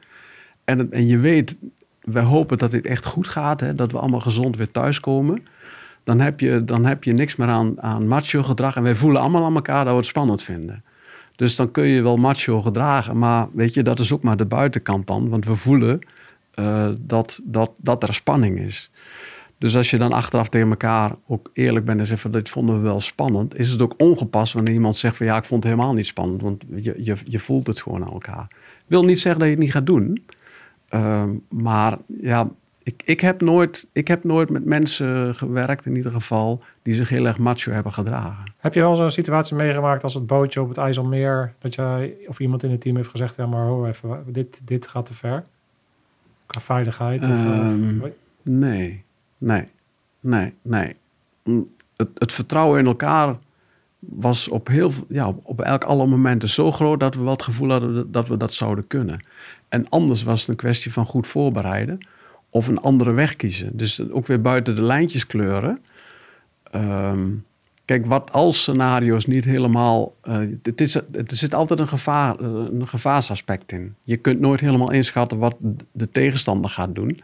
en, en je weet, wij hopen dat dit echt goed gaat, hè, dat we allemaal gezond weer thuiskomen. Dan heb je, dan heb je niks meer aan, aan macho gedrag. En wij voelen allemaal aan elkaar dat we het spannend vinden. Dus dan kun je wel macho gedragen. Maar weet je, dat is ook maar de buitenkant dan. Want we voelen eh, dat, dat, dat er spanning is. Dus als je dan achteraf tegen elkaar ook eerlijk bent en zegt van dit vonden we wel spannend, is het ook ongepast wanneer iemand zegt van ja, ik vond het helemaal niet spannend, want je, je, je voelt het gewoon aan elkaar. Wil niet zeggen dat je het niet gaat doen, Ehm, maar ja, ik, ik, heb nooit, ik heb nooit met mensen gewerkt in ieder geval die zich heel erg macho hebben gedragen. Heb je wel zo'n situatie meegemaakt als het bootje op het IJsselmeer, dat jij of iemand in het team heeft gezegd, ja maar hoor even, dit, dit gaat te ver? Qua veiligheid? Of, Ehm, of- Nee, nee, nee, nee. Mm, Het, het vertrouwen in elkaar was op, heel, ja, op, op elk alle momenten zo groot dat we wel het gevoel hadden dat we dat zouden kunnen. En anders was het een kwestie van goed voorbereiden of een andere weg kiezen. Dus ook weer buiten de lijntjes kleuren. Ehm, kijk, wat als scenario's niet helemaal. eh, het is, er zit altijd een, gevaar, een gevaarsaspect in. Je kunt nooit helemaal inschatten wat de tegenstander gaat doen.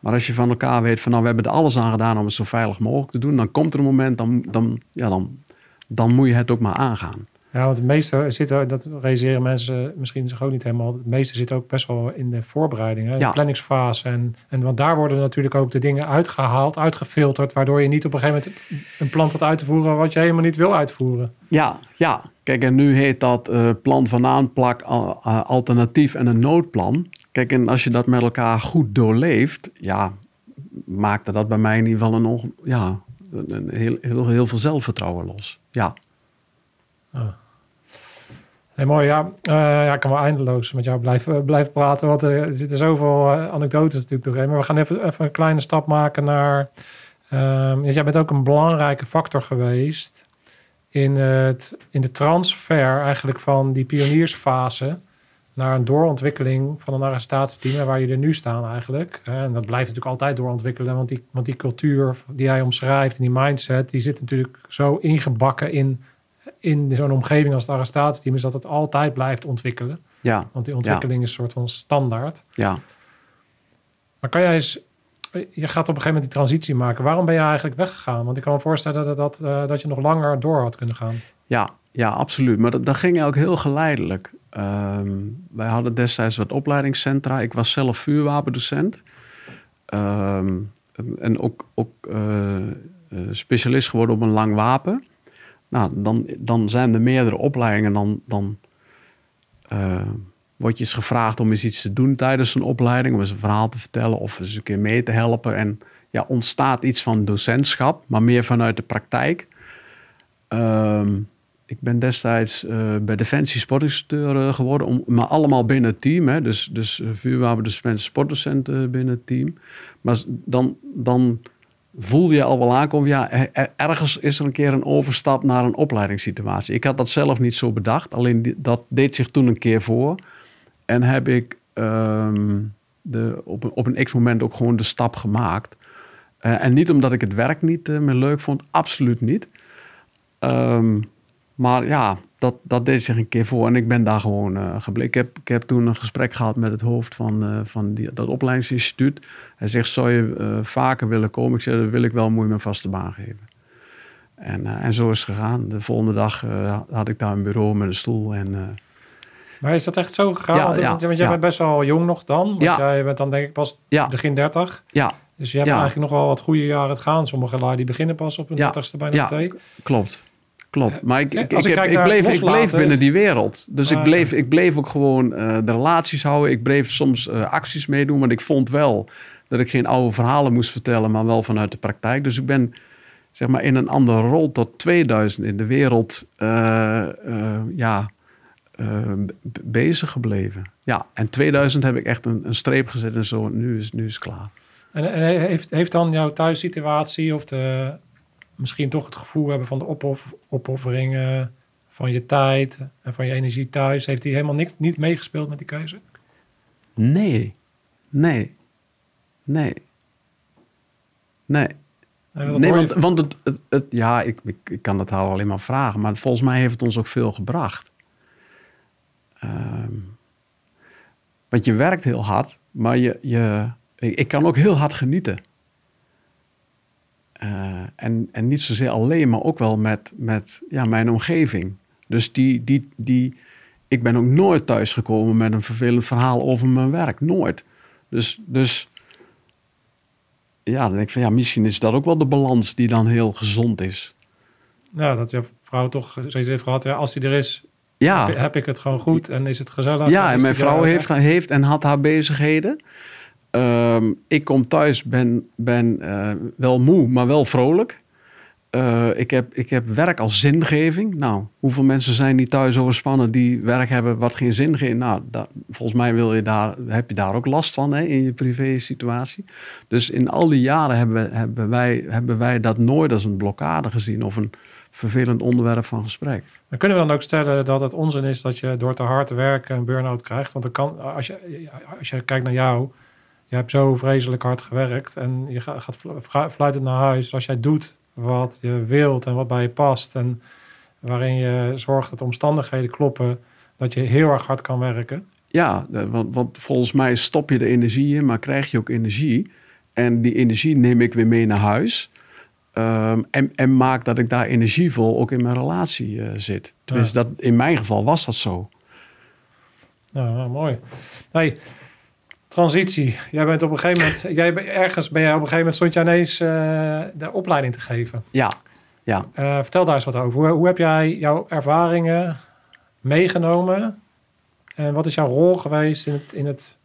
Maar als je van elkaar weet van nou, we hebben er alles aan gedaan om het zo veilig mogelijk te doen, dan komt er een moment, dan, dan, ja, dan, dan moet je het ook maar aangaan. Ja, want het meeste zit, er- dat realiseren mensen misschien zich ook niet helemaal. Het meeste zit ook best wel in de voorbereiding, hè, Ja. de planningsfase. En, en want daar worden natuurlijk ook de dingen uitgehaald, uitgefilterd, waardoor je niet op een gegeven moment een plan gaat uit te voeren wat je helemaal niet wil uitvoeren. Ja, ja. Kijk, en nu heet dat eh, plan van aanplak, eh, alternatief en een noodplan. Kijk, en als je dat met elkaar goed doorleeft, ja, maakte dat bij mij in ieder geval een, ja, een, heel, heel, heel veel zelfvertrouwen los. Ja, Hey, mooi, ja. Eh, ja, ik kan wel eindeloos met jou blijven, blijven praten, want er, er zitten zoveel eh, anekdotes natuurlijk doorheen. Maar we gaan even, even een kleine stap maken naar... ehm, jij bent ook een belangrijke factor geweest in, het, in de transfer eigenlijk van die pioniersfase naar een doorontwikkeling van een arrestatieteam waar je er nu staan eigenlijk. Eh, En dat blijft natuurlijk altijd doorontwikkelen, want die, want die cultuur die hij omschrijft en die mindset, die zit natuurlijk zo ingebakken in, in zo'n omgeving als het arrestatieteam, is dat het altijd blijft ontwikkelen. ja, Want die ontwikkeling is een soort van standaard. ja. Maar kan jij eens, je gaat op een gegeven moment die transitie maken. Waarom ben je eigenlijk weggegaan? Want ik kan me voorstellen dat, dat, eh, dat je nog langer door had kunnen gaan. Ja, ja, absoluut. Maar dat, dat ging ook heel geleidelijk. Ehm, wij hadden destijds wat opleidingscentra. Ik was zelf vuurwapendocent. Ehm, en ook, ook eh, eh, specialist geworden op een lang wapen. Nou, dan, dan zijn er meerdere opleidingen. Dan, dan eh, word je eens gevraagd om eens iets te doen tijdens een opleiding. Om eens een verhaal te vertellen of eens een keer mee te helpen. En ja, ontstaat iets van docentschap, maar meer vanuit de praktijk. Ehm, ik ben destijds eh, bij Defensie sportinstructeur eh, geworden, maar allemaal binnen het team. Hè? Dus, dus uh, vuurwapendocent, sportdocent uh, binnen het team. Maar dan, dan voelde je al wel aankomen, ja, er, ergens is er een keer een overstap naar een opleidingssituatie. Ik had dat zelf niet zo bedacht, alleen dat deed zich toen een keer voor. En heb ik ehm, de, op, op een x-moment ook gewoon de stap gemaakt. Uh, en niet omdat ik het werk niet uh, meer leuk vond, absoluut niet. Um, maar ja, dat, dat deed zich een keer voor en ik ben daar gewoon uh, gebleven. Ik heb, ik heb toen een gesprek gehad met het hoofd van, uh, van die, dat opleidingsinstituut. Hij zegt, zou je uh, vaker willen komen? Ik zeg, dat wil ik wel, moet je me een vaste baan geven. En, en zo is het gegaan. De volgende dag had ik daar een bureau met een stoel en... maar is dat echt zo gegaan? Ja, want, ja, want jij ja. bent best wel jong nog dan. Want Ja. jij bent dan denk ik pas Ja. begin 30. Ja, Dus je hebt Ja. eigenlijk nog wel wat goede jaren te gaan. Sommige lui die beginnen pas op hun Ja. 30ste bijna Ja. meteen. klopt. Klopt. Maar ik, Eh, ik, ik, ik heb, ik, bleef, ik bleef binnen die wereld. Dus Ah, ik, bleef, ik bleef ook gewoon eh, de relaties houden. Ik bleef soms eh, acties meedoen. Want ik vond wel dat ik geen oude verhalen moest vertellen, maar wel vanuit de praktijk. Dus ik ben zeg maar in een andere rol tot 2000 in de wereld eh, eh, ja, eh, bezig gebleven. Ja, en 2000 heb ik echt een, een streep gezet en zo. Nu is, nu is het klaar. En, en heeft, heeft dan jouw thuissituatie of de, misschien toch het gevoel hebben van de opoff, opofferingen van je tijd en van je energie thuis, heeft die helemaal niks, niet meegespeeld met die keuze? Nee, nee, nee, nee. Nee, dat want, want het, het, het- ja, ik, ik, ik kan het haar alleen maar vragen. Maar volgens mij heeft het ons ook veel gebracht. Ehm, want je werkt heel hard, maar je, je, ik, ik kan ook heel hard genieten. Eh, en, en niet zozeer alleen, maar ook wel met, met ja, mijn omgeving. Dus die, die, die, ik ben ook nooit thuisgekomen met een vervelend verhaal over mijn werk. Nooit. Dus, dus ja, dan denk ik van ja, misschien is dat ook wel de balans die dan heel gezond is. ja, dat je vrouw toch zoiets heeft gehad. Ja, als die er is, Ja, heb, heb ik het gewoon goed en is het gezellig. ja is en mijn vrouw heeft, heeft en had haar bezigheden. Ehm, ik kom thuis, ben, ben eh, wel moe, maar wel vrolijk. Eh, ik, heb, ik heb werk als zingeving. Nou, hoeveel mensen zijn die thuis overspannen die werk hebben wat geen zin geeft? Nou, dat, volgens mij wil je daar, heb je daar ook last van hè, in je privé situatie. Dus in al die jaren hebben, hebben, wij, hebben wij dat nooit als een blokkade gezien of een vervelend onderwerp van gesprek. Dan kunnen we dan ook stellen dat het onzin is dat je door te hard werken een burn-out krijgt. Want kan, als, je, als je kijkt naar jou, je hebt zo vreselijk hard gewerkt en je ga- gaat flu- flu- fluitend naar huis. Als jij doet wat je wilt en wat bij je past en waarin je zorgt dat de omstandigheden kloppen, dat je heel erg hard kan werken. Ja, want, want volgens mij stop je de energie in, maar krijg je ook energie. En die energie neem ik weer mee naar huis. Ehm, en, en maak dat ik daar energievol ook in mijn relatie eh, zit. Tenminste, dat, in mijn geval was dat zo. Nou, nou, mooi. Hey, transitie. Jij bent op een gegeven moment, jij, bent- ergens ben jij op een gegeven moment, stond jij ineens eh, de opleiding te geven. Ja, ja. Eh, vertel daar eens wat over. Hoe, hoe heb jij jouw ervaringen meegenomen? En wat is jouw rol geweest in het, in het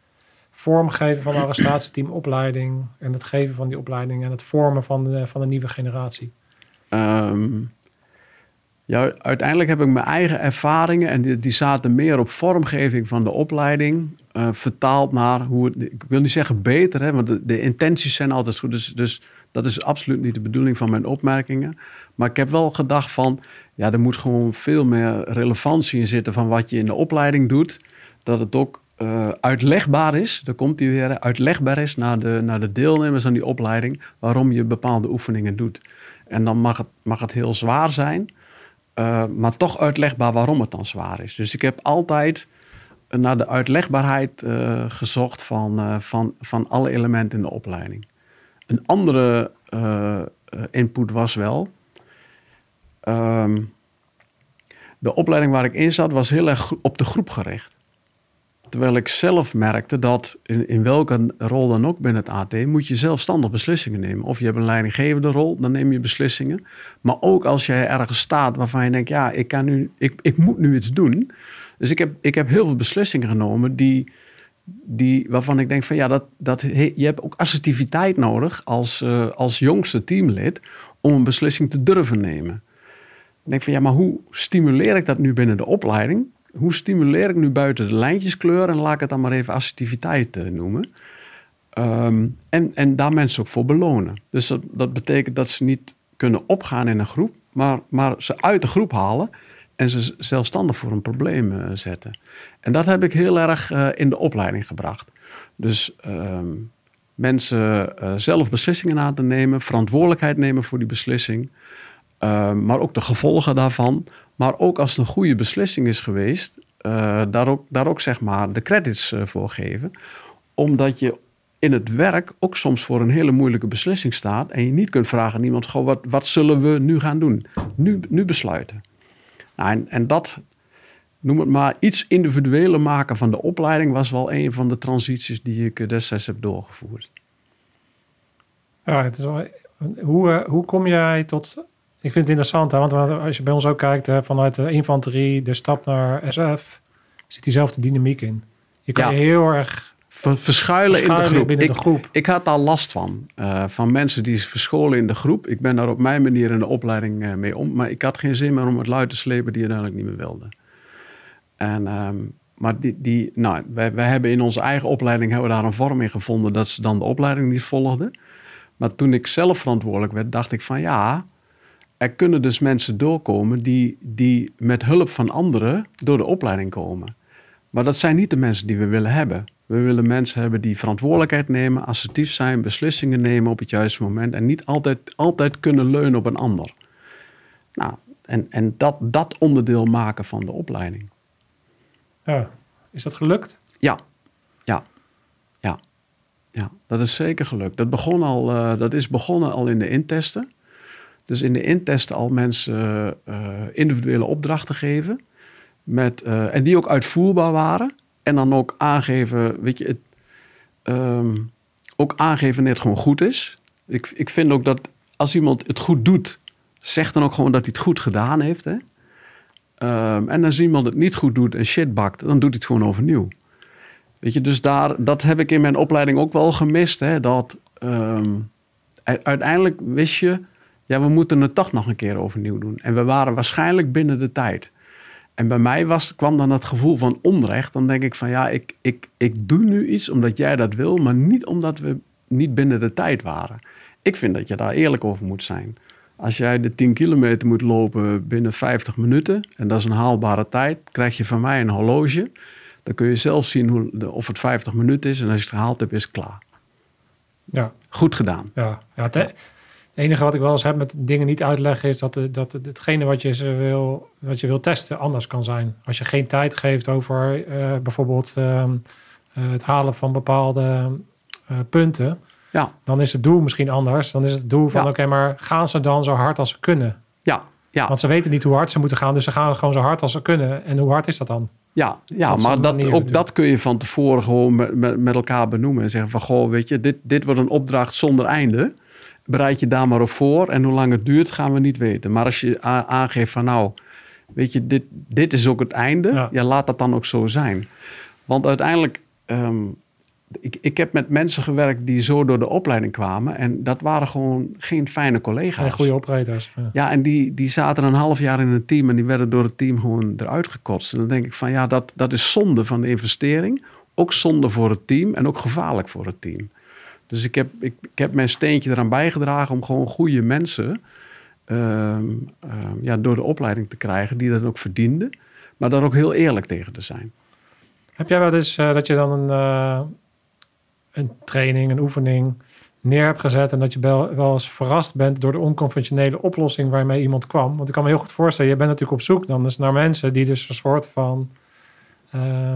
vormgeven van de arrestatieteam opleiding en het geven van die opleiding en het vormen van de, van de nieuwe generatie? Ehm, ja, uiteindelijk heb ik mijn eigen ervaringen en die, die zaten meer op vormgeving van de opleiding, eh, vertaald naar hoe het, ik wil niet zeggen beter, hè, want de, de intenties zijn altijd goed, dus, dus dat is absoluut niet de bedoeling van mijn opmerkingen. Maar ik heb wel gedacht van, ja, er moet gewoon veel meer relevantie in zitten van wat je in de opleiding doet, dat het ook eh, uitlegbaar is, daar komt hij weer, uitlegbaar is naar de, naar de deelnemers aan die opleiding, waarom je bepaalde oefeningen doet. En dan mag het, mag het heel zwaar zijn, eh, maar toch uitlegbaar waarom het dan zwaar is. Dus ik heb altijd naar de uitlegbaarheid eh, gezocht van, eh, van, van alle elementen in de opleiding. Een andere input was wel. ehm, de opleiding waar ik in zat was heel erg op de groep gericht. Terwijl ik zelf merkte dat in, in welke rol dan ook binnen het AT moet je zelfstandig beslissingen nemen. Of je hebt een leidinggevende rol, dan neem je beslissingen. Maar ook als jij ergens staat waarvan je denkt, ja, ik, kan nu, ik, ik moet nu iets doen. Dus ik heb, ik heb heel veel beslissingen genomen die, die, waarvan ik denk van ja, dat, dat, je hebt ook assertiviteit nodig als, eh, als jongste teamlid om een beslissing te durven nemen. Ik denk van ja, maar hoe stimuleer ik dat nu binnen de opleiding? Hoe stimuleer ik nu buiten de lijntjeskleur en laat ik het dan maar even assertiviteit eh, noemen? Ehm, en, en daar mensen ook voor belonen. Dus dat, dat betekent dat ze niet kunnen opgaan in een groep, maar, maar ze uit de groep halen en ze zelfstandig voor een probleem eh, zetten. En dat heb ik heel erg eh, in de opleiding gebracht. Dus ehm, mensen zelf beslissingen aan te nemen, verantwoordelijkheid nemen voor die beslissing, Ehm, maar ook de gevolgen daarvan. Maar ook als het een goede beslissing is geweest, eh, daar, ook, daar ook zeg maar de credits eh, voor geven. Omdat je in het werk ook soms voor een hele moeilijke beslissing staat. En je niet kunt vragen aan iemand: goh, wat, wat zullen we nu gaan doen? Nu, nu besluiten. Nou, en, en dat, noem het maar, iets individueler maken van de opleiding was wel een van de transities die ik eh, destijds heb doorgevoerd. Ja, het is wel, hoe, hoe kom jij tot... Ik vind het interessant, hè, want als je bij ons ook kijkt hè, vanuit de infanterie, de stap naar SF, zit diezelfde dynamiek in. Je kan Ja. heel erg Ver- verschuilen in de groep. binnen Ik, de groep. Ik had daar last van. eh, van mensen die verscholen in de groep. Ik ben daar op mijn manier in de opleiding eh, mee om. Maar ik had geen zin meer om het luid te slepen die uiteindelijk niet meer wilden. En, ehm, maar die, die, nou, wij, wij hebben in onze eigen opleiding hebben we daar een vorm in gevonden dat ze dan de opleiding niet volgden. Maar toen ik zelf verantwoordelijk werd, dacht ik van ja, er kunnen dus mensen doorkomen die, die met hulp van anderen door de opleiding komen. Maar dat zijn niet de mensen die we willen hebben. We willen mensen hebben die verantwoordelijkheid nemen, assertief zijn, beslissingen nemen op het juiste moment en niet altijd, altijd kunnen leunen op een ander. Nou, en, en dat, dat onderdeel maken van de opleiding. Ja. Is dat gelukt? Ja, ja, ja, ja. Dat is zeker gelukt. Dat, begon al, uh, dat is begonnen al in de intesten. Dus in de intesten al mensen uh, individuele opdrachten geven. Met, uh, en die ook uitvoerbaar waren. En dan ook aangeven, weet je, het, um, ook aangeven wanneer het gewoon goed is. Ik, ik vind ook dat als iemand het goed doet, zeg dan ook gewoon dat hij het goed gedaan heeft. Hè? Um, en als iemand het niet goed doet en shit bakt, dan doet hij het gewoon overnieuw. Weet je, dus daar, dat heb ik in mijn opleiding ook wel gemist. Hè, dat um, uiteindelijk wist je, ja, we moeten het toch nog een keer overnieuw doen. En we waren waarschijnlijk binnen de tijd. En bij mij was, kwam dan het gevoel van onrecht. Dan denk ik van ja, ik, ik, ik doe nu iets omdat jij dat wil, maar niet omdat we niet binnen de tijd waren. Ik vind dat je daar eerlijk over moet zijn. Als jij de 10 kilometer moet lopen binnen 50 minuten, en dat is een haalbare tijd, krijg je van mij een horloge. Dan kun je zelf zien hoe, of het 50 minuten is. En als je het gehaald hebt, is het klaar. Ja. Goed gedaan. Ja, ja enige wat ik wel eens heb met dingen niet uitleggen... is dat, de, dat hetgene wat je, ze wil, wat je wil testen anders kan zijn. Als je geen tijd geeft over uh, bijvoorbeeld uh, uh, het halen van bepaalde punten... Ja. Dan is het doel misschien anders. Dan is het doel van, ja. oké, maar gaan ze dan zo hard als ze kunnen? Ja. ja. Want ze weten niet hoe hard ze moeten gaan, dus ze gaan gewoon zo hard als ze kunnen. En hoe hard is dat dan? Ja, ja dat maar dat, ook dat kun je van tevoren gewoon met, met, met, elkaar benoemen. En zeggen van, goh, weet je, dit, dit wordt een opdracht zonder einde. Bereid je daar maar op voor. En hoe lang het duurt, gaan we niet weten. Maar als je aangeeft van, nou, weet je, dit, dit is ook het einde. Ja. ja laat dat dan ook zo zijn. Want uiteindelijk... Um, ik, ik heb met mensen gewerkt die zo door de opleiding kwamen. En dat waren gewoon geen fijne collega's. Geen goede opleiders. Ja, ja en die, die zaten een half jaar in een team en die werden door het team gewoon eruit gekotst. En dan denk ik van ja, dat, dat is zonde van de investering. Ook zonde voor het team en ook gevaarlijk voor het team. Dus ik heb, ik, ik heb mijn steentje eraan bijgedragen om gewoon goede mensen uh, uh, ja, door de opleiding te krijgen die dat ook verdienden. Maar daar ook heel eerlijk tegen te zijn. Heb jij wel eens uh, dat je dan een uh, een training, een oefening neer hebt gezet en dat je wel, wel eens verrast bent door de onconventionele oplossing waarmee iemand kwam. Want ik kan me heel goed voorstellen, je bent natuurlijk op zoek dan naar mensen die dus een soort van, uh,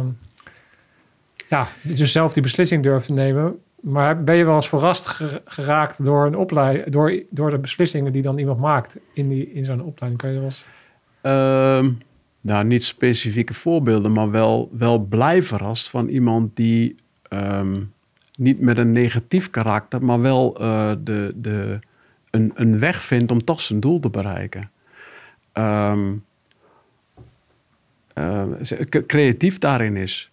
ja, dus zelf die beslissing durven te nemen. Maar ben je wel eens verrast geraakt door een opleiding, door, door de beslissingen die dan iemand maakt in, die, in zo'n opleiding? Kan je wel eens... Um, nou, niet specifieke voorbeelden, maar wel, wel blij verrast van iemand die um, niet met een negatief karakter, maar wel uh, de, de, een, een weg vindt om toch zijn doel te bereiken. Um, uh, creatief daarin is.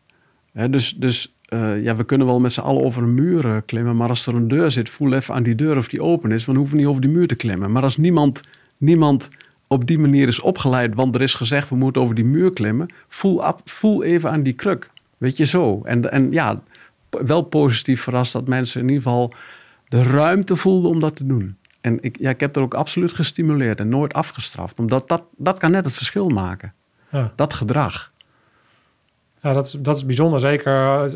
Dus dus uh, ja, we kunnen wel met z'n allen over een muur klimmen, maar als er een deur zit, voel even aan die deur of die open is, want we hoeven niet over die muur te klimmen. Maar als niemand, niemand op die manier is opgeleid, want er is gezegd we moeten over die muur klimmen, voel, voel even aan die kruk. Weet je zo. En, en ja, wel positief verrast dat mensen in ieder geval de ruimte voelden om dat te doen. En ik, ja, ik heb er ook absoluut gestimuleerd en nooit afgestraft. Omdat dat, dat kan net het verschil maken. Ja. Dat gedrag. Ja, dat is, dat is bijzonder. Zeker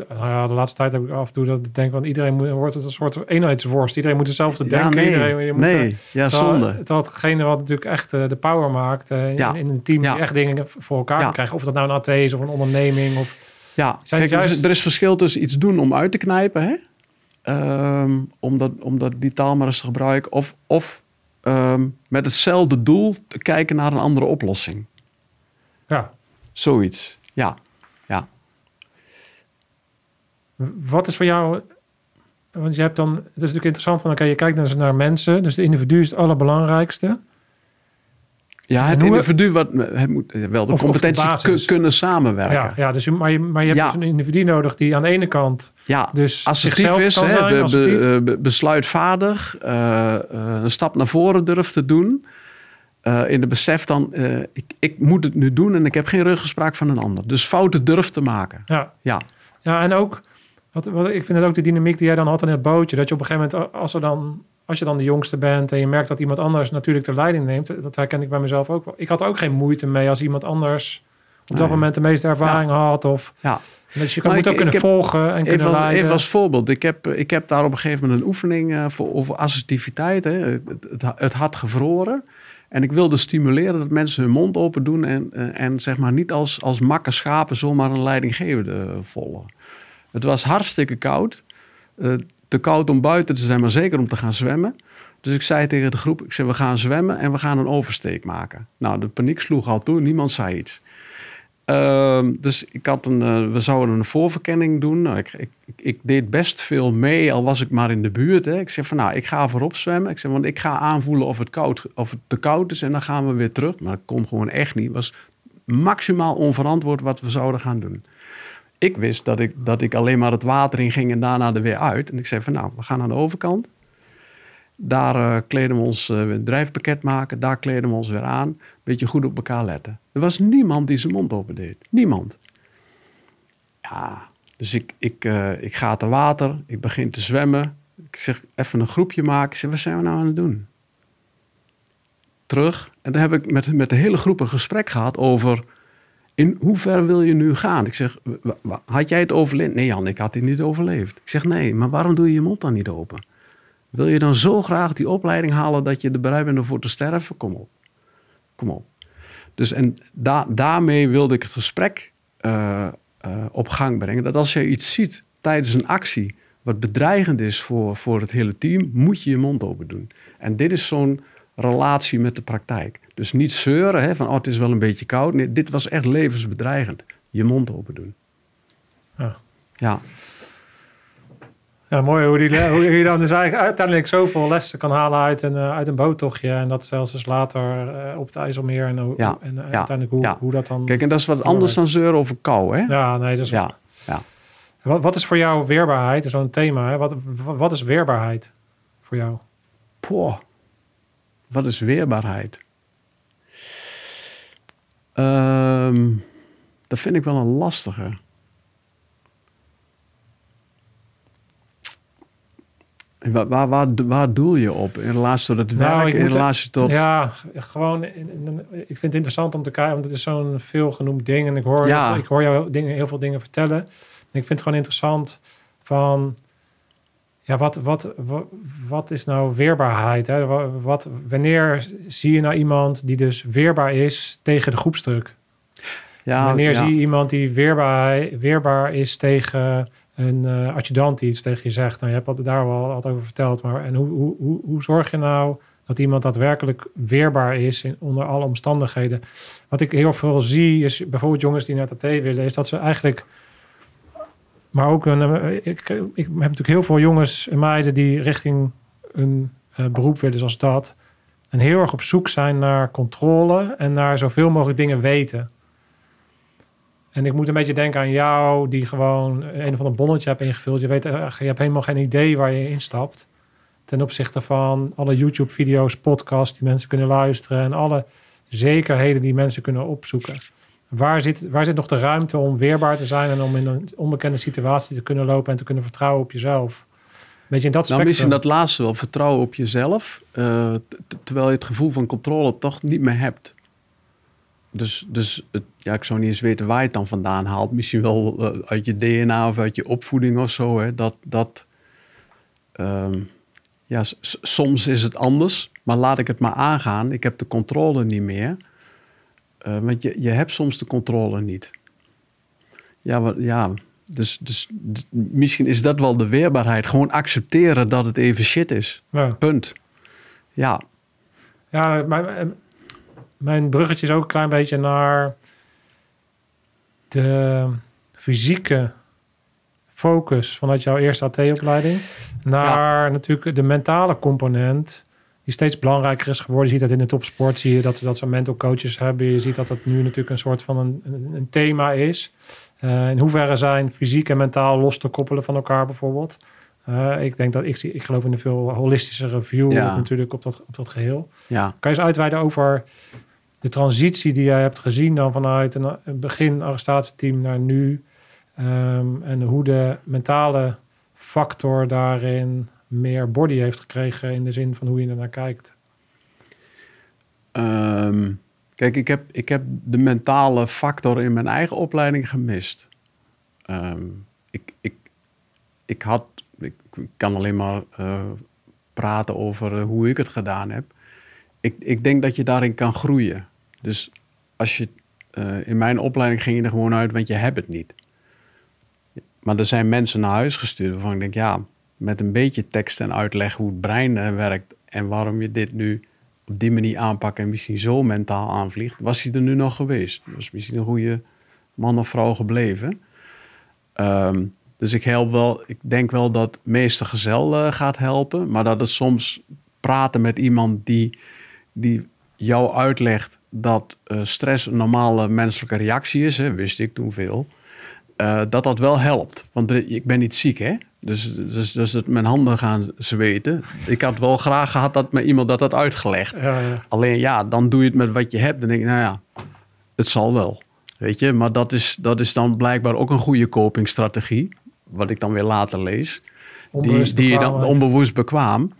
nou ja, de laatste tijd heb ik af en toe dat ik denk... van iedereen moet, wordt het een soort eenheidsworst. Iedereen moet hetzelfde denken. Ja, nee, iedereen, je moet nee. Er, ja, zonde. Het hetgene wat natuurlijk echt uh, de power maakt... Ja. in, in, een team die echt dingen voor elkaar krijgen. Of dat nou een AT is of een onderneming of... Ja, Kijk, juist... er is verschil tussen iets doen om uit te knijpen, hè? Um, om, dat, om dat, die taal maar eens te gebruiken, of, of um, met hetzelfde doel te kijken naar een andere oplossing. Ja. Zoiets, ja. Ja. Wat is voor jou, want je hebt dan, het is natuurlijk interessant van, oké, okay, je kijkt dus naar mensen, dus de individu is het allerbelangrijkste. Ja, het individu wat het moet wel de of, competentie of kunnen samenwerken. Ja, ja dus, maar je, maar je hebt ja. dus een individu nodig die aan de ene kant ja, dus assertief is, hè, be, be, besluitvaardig, uh, uh, een stap naar voren durft te doen. Uh, in de besef dan, ik, ik moet het nu doen en ik heb geen ruggespraak van een ander. Dus fouten durft te maken. Ja, ja. ja en ook, wat, wat, ik vind het ook de dynamiek die jij dan had in het bootje. Dat je op een gegeven moment, als er dan als je dan de jongste bent en je merkt dat iemand anders natuurlijk de leiding neemt, dat herken ik bij mezelf ook wel. Ik had ook geen moeite mee als iemand anders dat Nee. moment de meeste ervaring had. Of Ja. dat je kan, Nou, moet ik- ook kunnen heb- volgen en Even kunnen als, leiden. even als voorbeeld. Ik heb, ik heb daar op een gegeven moment een oefening eh, voor, over assertiviteit. Hè. Het, het, het hart gevroren. En ik wilde stimuleren dat mensen hun mond open doen. En, eh, en zeg maar niet als, als makke schapen zomaar een leidinggevende eh, volgen. Het was hartstikke koud. Eh, te koud om buiten te zijn, maar zeker om te gaan zwemmen. Dus ik zei tegen de groep, ik zei, we gaan zwemmen en we gaan een oversteek maken. Nou, de paniek sloeg al toe, niemand zei iets. Ehm, dus ik had een, eh, we zouden een voorverkenning doen. Nou, ik, ik, ik, deed best veel mee, al was ik maar in de buurt. Hè. Ik zei van, nou, ik ga voorop zwemmen. Ik zei, want ik ga aanvoelen of het, koud, of het te koud is en dan gaan we weer terug. Maar dat kon gewoon echt niet. Het was maximaal onverantwoord wat we zouden gaan doen. Ik wist dat ik, dat ik alleen maar het water in ging en daarna er weer uit. En ik zei van, nou, we gaan aan de overkant. Daar eh, kleden we ons eh, een drijfpakket maken. Daar kleden we ons weer aan. Beetje goed op elkaar letten. Er was niemand die zijn mond open deed. Niemand. Ja, dus ik, ik, eh, ik ga te water. Ik begin te zwemmen. Ik zeg even een groepje maken. Ik zeg, wat zijn we nou aan het doen? Terug. En dan heb ik met, met de hele groep een gesprek gehad over... In hoever wil je nu gaan? Ik zeg, had jij het overleefd? Nee Jan, ik had het niet overleefd. Ik zeg, nee, maar waarom doe je je mond dan niet open? Wil je dan zo graag die opleiding halen dat je er bereid bent ervoor te sterven? Kom op. Kom op. Dus en da- daarmee wilde ik het gesprek eh, eh, op gang brengen. Dat als je iets ziet tijdens een actie wat bedreigend is voor, voor het hele team, moet je je mond open doen. En dit is zo'n relatie met de praktijk. Dus niet zeuren hè, van oh, het is wel een beetje koud. Nee, dit was echt levensbedreigend. Je mond open doen. Ja. Ja. Ja, mooi hoe, die, hoe je dan dus eigenlijk uiteindelijk zoveel lessen kan halen uit een, eh, uit een boottochtje. En dat zelfs dus later eh, op het IJsselmeer en, Ja, en eh, ja, uiteindelijk hoe, ja. hoe dat dan... Kijk, en dat is wat anders dan zeuren over kou. Hè? ja, nee, dat is Ja, ja. Wat, wat is voor jou weerbaarheid? Zo'n thema. Hè? Wat, wat is weerbaarheid voor jou? Poh, wat is weerbaarheid? Ehm, dat vind ik wel een lastige. Waar, waar, waar, waar doel je op? In relatie tot het Nou, werk, in moet- relatie tot... Ja, gewoon. in- in- Ik vind het interessant om te kijken, want het is zo'n veelgenoemd ding. En ik hoor, Ja. ik hoor jou dingen, heel veel dingen vertellen. En ik vind het gewoon interessant van. Ja, wat, wat, wat, wat is nou weerbaarheid? Hè? Wa- Wat, wanneer zie je nou iemand die dus weerbaar is tegen de groepsdruk? ja, wanneer ja. zie je iemand die weerbaar, weerbaar is tegen een eh, adjudant die iets tegen je zegt? Nou, je hebt daar wel wat over verteld. Maar en hoe, hoe, hoe, hoe zorg je nou dat iemand daadwerkelijk weerbaar is in, onder alle omstandigheden? Wat ik heel veel zie is bijvoorbeeld jongens die naar AT willen, is dat ze eigenlijk. Maar ook een, eh, ik, ik heb natuurlijk heel veel jongens en meiden die richting een eh, beroep willen zoals dat. En heel erg op zoek zijn naar controle en naar zoveel mogelijk dingen weten. En ik moet een beetje denken aan jou, die gewoon een of ander bonnetje hebt ingevuld. Je, weet, eh, je hebt helemaal geen idee waar je instapt. Ten opzichte van alle YouTube-video's, podcasts die mensen kunnen luisteren. En alle zekerheden die mensen kunnen opzoeken. Waar zit, waar zit nog de ruimte om weerbaar te zijn en om in een onbekende situatie te kunnen lopen en te kunnen vertrouwen op jezelf? Beetje in dat Nou, misschien dat laatste wel, vertrouwen op jezelf. eh, terwijl je het gevoel van controle toch niet meer hebt. Dus, dus het, ja, ik zou niet eens weten waar je het dan vandaan haalt. Misschien wel eh, uit je DNA of uit je opvoeding of zo. Hè? Dat, dat, ehm, ja, soms is het anders, maar laat ik het maar aangaan. Ik heb de controle niet meer. Eh, want je, je hebt soms de controle niet. Ja, wat, ja dus, dus misschien is dat wel de weerbaarheid. Gewoon accepteren dat het even shit is. Ja. Punt. Ja, Ja, mijn, mijn bruggetje is ook een klein beetje naar de fysieke focus vanuit jouw eerste AT-opleiding. Naar natuurlijk de mentale component, die steeds belangrijker is geworden. Je ziet dat in de topsport, zie je dat, dat ze mental coaches hebben. Je ziet dat dat nu natuurlijk een soort van een, een, een thema is. Eh, in hoeverre zijn fysiek en mentaal los te koppelen van elkaar bijvoorbeeld? Eh, ik denk dat ik, zie- ik geloof in een veel holistischere view Ja. natuurlijk op dat, op dat geheel. ja. Kan je eens uitweiden over de transitie die jij hebt gezien dan vanuit een, begin arrestatieteam naar nu? ehm, en hoe de mentale factor daarin meer body heeft gekregen in de zin van hoe je er naar kijkt. Ehm, Kijk, ik heb, ik heb de mentale factor in mijn eigen opleiding gemist. Ehm, ik, ik, ik had, ik, kan alleen maar uh, praten over hoe ik het gedaan heb. Ik, ik denk dat je daarin kan groeien. Dus als je uh, in mijn opleiding ging je er gewoon uit, want je hebt het niet. Maar er zijn mensen naar huis gestuurd waarvan ik denk, ja, met een beetje tekst en uitleg hoe het brein uh, werkt en waarom je dit nu op die manier aanpakt en misschien zo mentaal aanvliegt, was hij er nu nog geweest. Was misschien een goede man of vrouw gebleven. Um, dus ik help wel, ik denk wel dat meester gezel uh, gaat helpen, maar dat het soms praten met iemand die, die jou uitlegt dat uh, stress een normale menselijke reactie is, hè, wist ik toen veel, uh, dat dat wel helpt. Want ik ben niet ziek, hè? Dus, dus, dus het mijn handen gaan zweten. Ik had wel graag gehad dat me iemand dat had uitgelegd. Ja, ja. Alleen ja, dan doe je het met wat je hebt. Dan denk ik, nou ja, het zal wel. Weet je, maar dat is, dat is dan blijkbaar ook een goede copingstrategie. Wat ik dan weer later lees. die, die je dan onbewust bekwaam.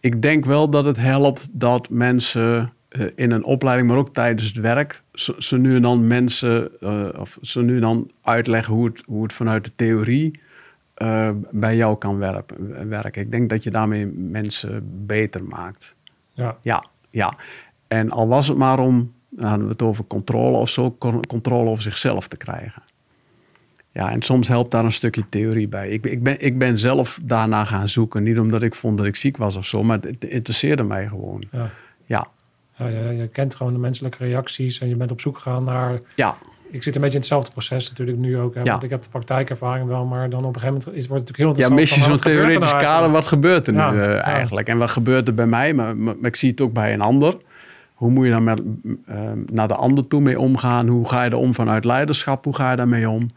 Ik denk wel dat het helpt dat mensen in een opleiding, maar ook tijdens het werk, ze, nu en dan mensen, uh, of ze nu en dan uitleggen hoe het, hoe het vanuit de theorie uh, bij jou kan werpen, werken. Ik denk dat je daarmee mensen beter maakt. Ja. Ja, ja. En al was het maar om, nou, hadden we het over controle of zo, controle over zichzelf te krijgen. Ja, en soms helpt daar een stukje theorie bij. Ik, ik, ben, ik ben zelf daarna gaan zoeken. Niet omdat ik vond dat ik ziek was of zo, maar het, interesseerde mij gewoon. Ja. ja. Ja je, je, kent gewoon de menselijke reacties en je bent op zoek gegaan naar ja ik zit een beetje in hetzelfde proces natuurlijk nu ook. Hè, ja. Want ik heb de praktijkervaring wel, maar dan op een gegeven moment is, wordt het natuurlijk heel interessant. Ja, mis je zo'n theoretisch kader, wat gebeurt er nu uh, eigenlijk? En wat gebeurt er bij mij, maar, maar, ik zie het ook bij een ander. Hoe moet je dan met, uh, naar de ander toe mee omgaan? Hoe ga je er om vanuit leiderschap? Hoe ga je daarmee om?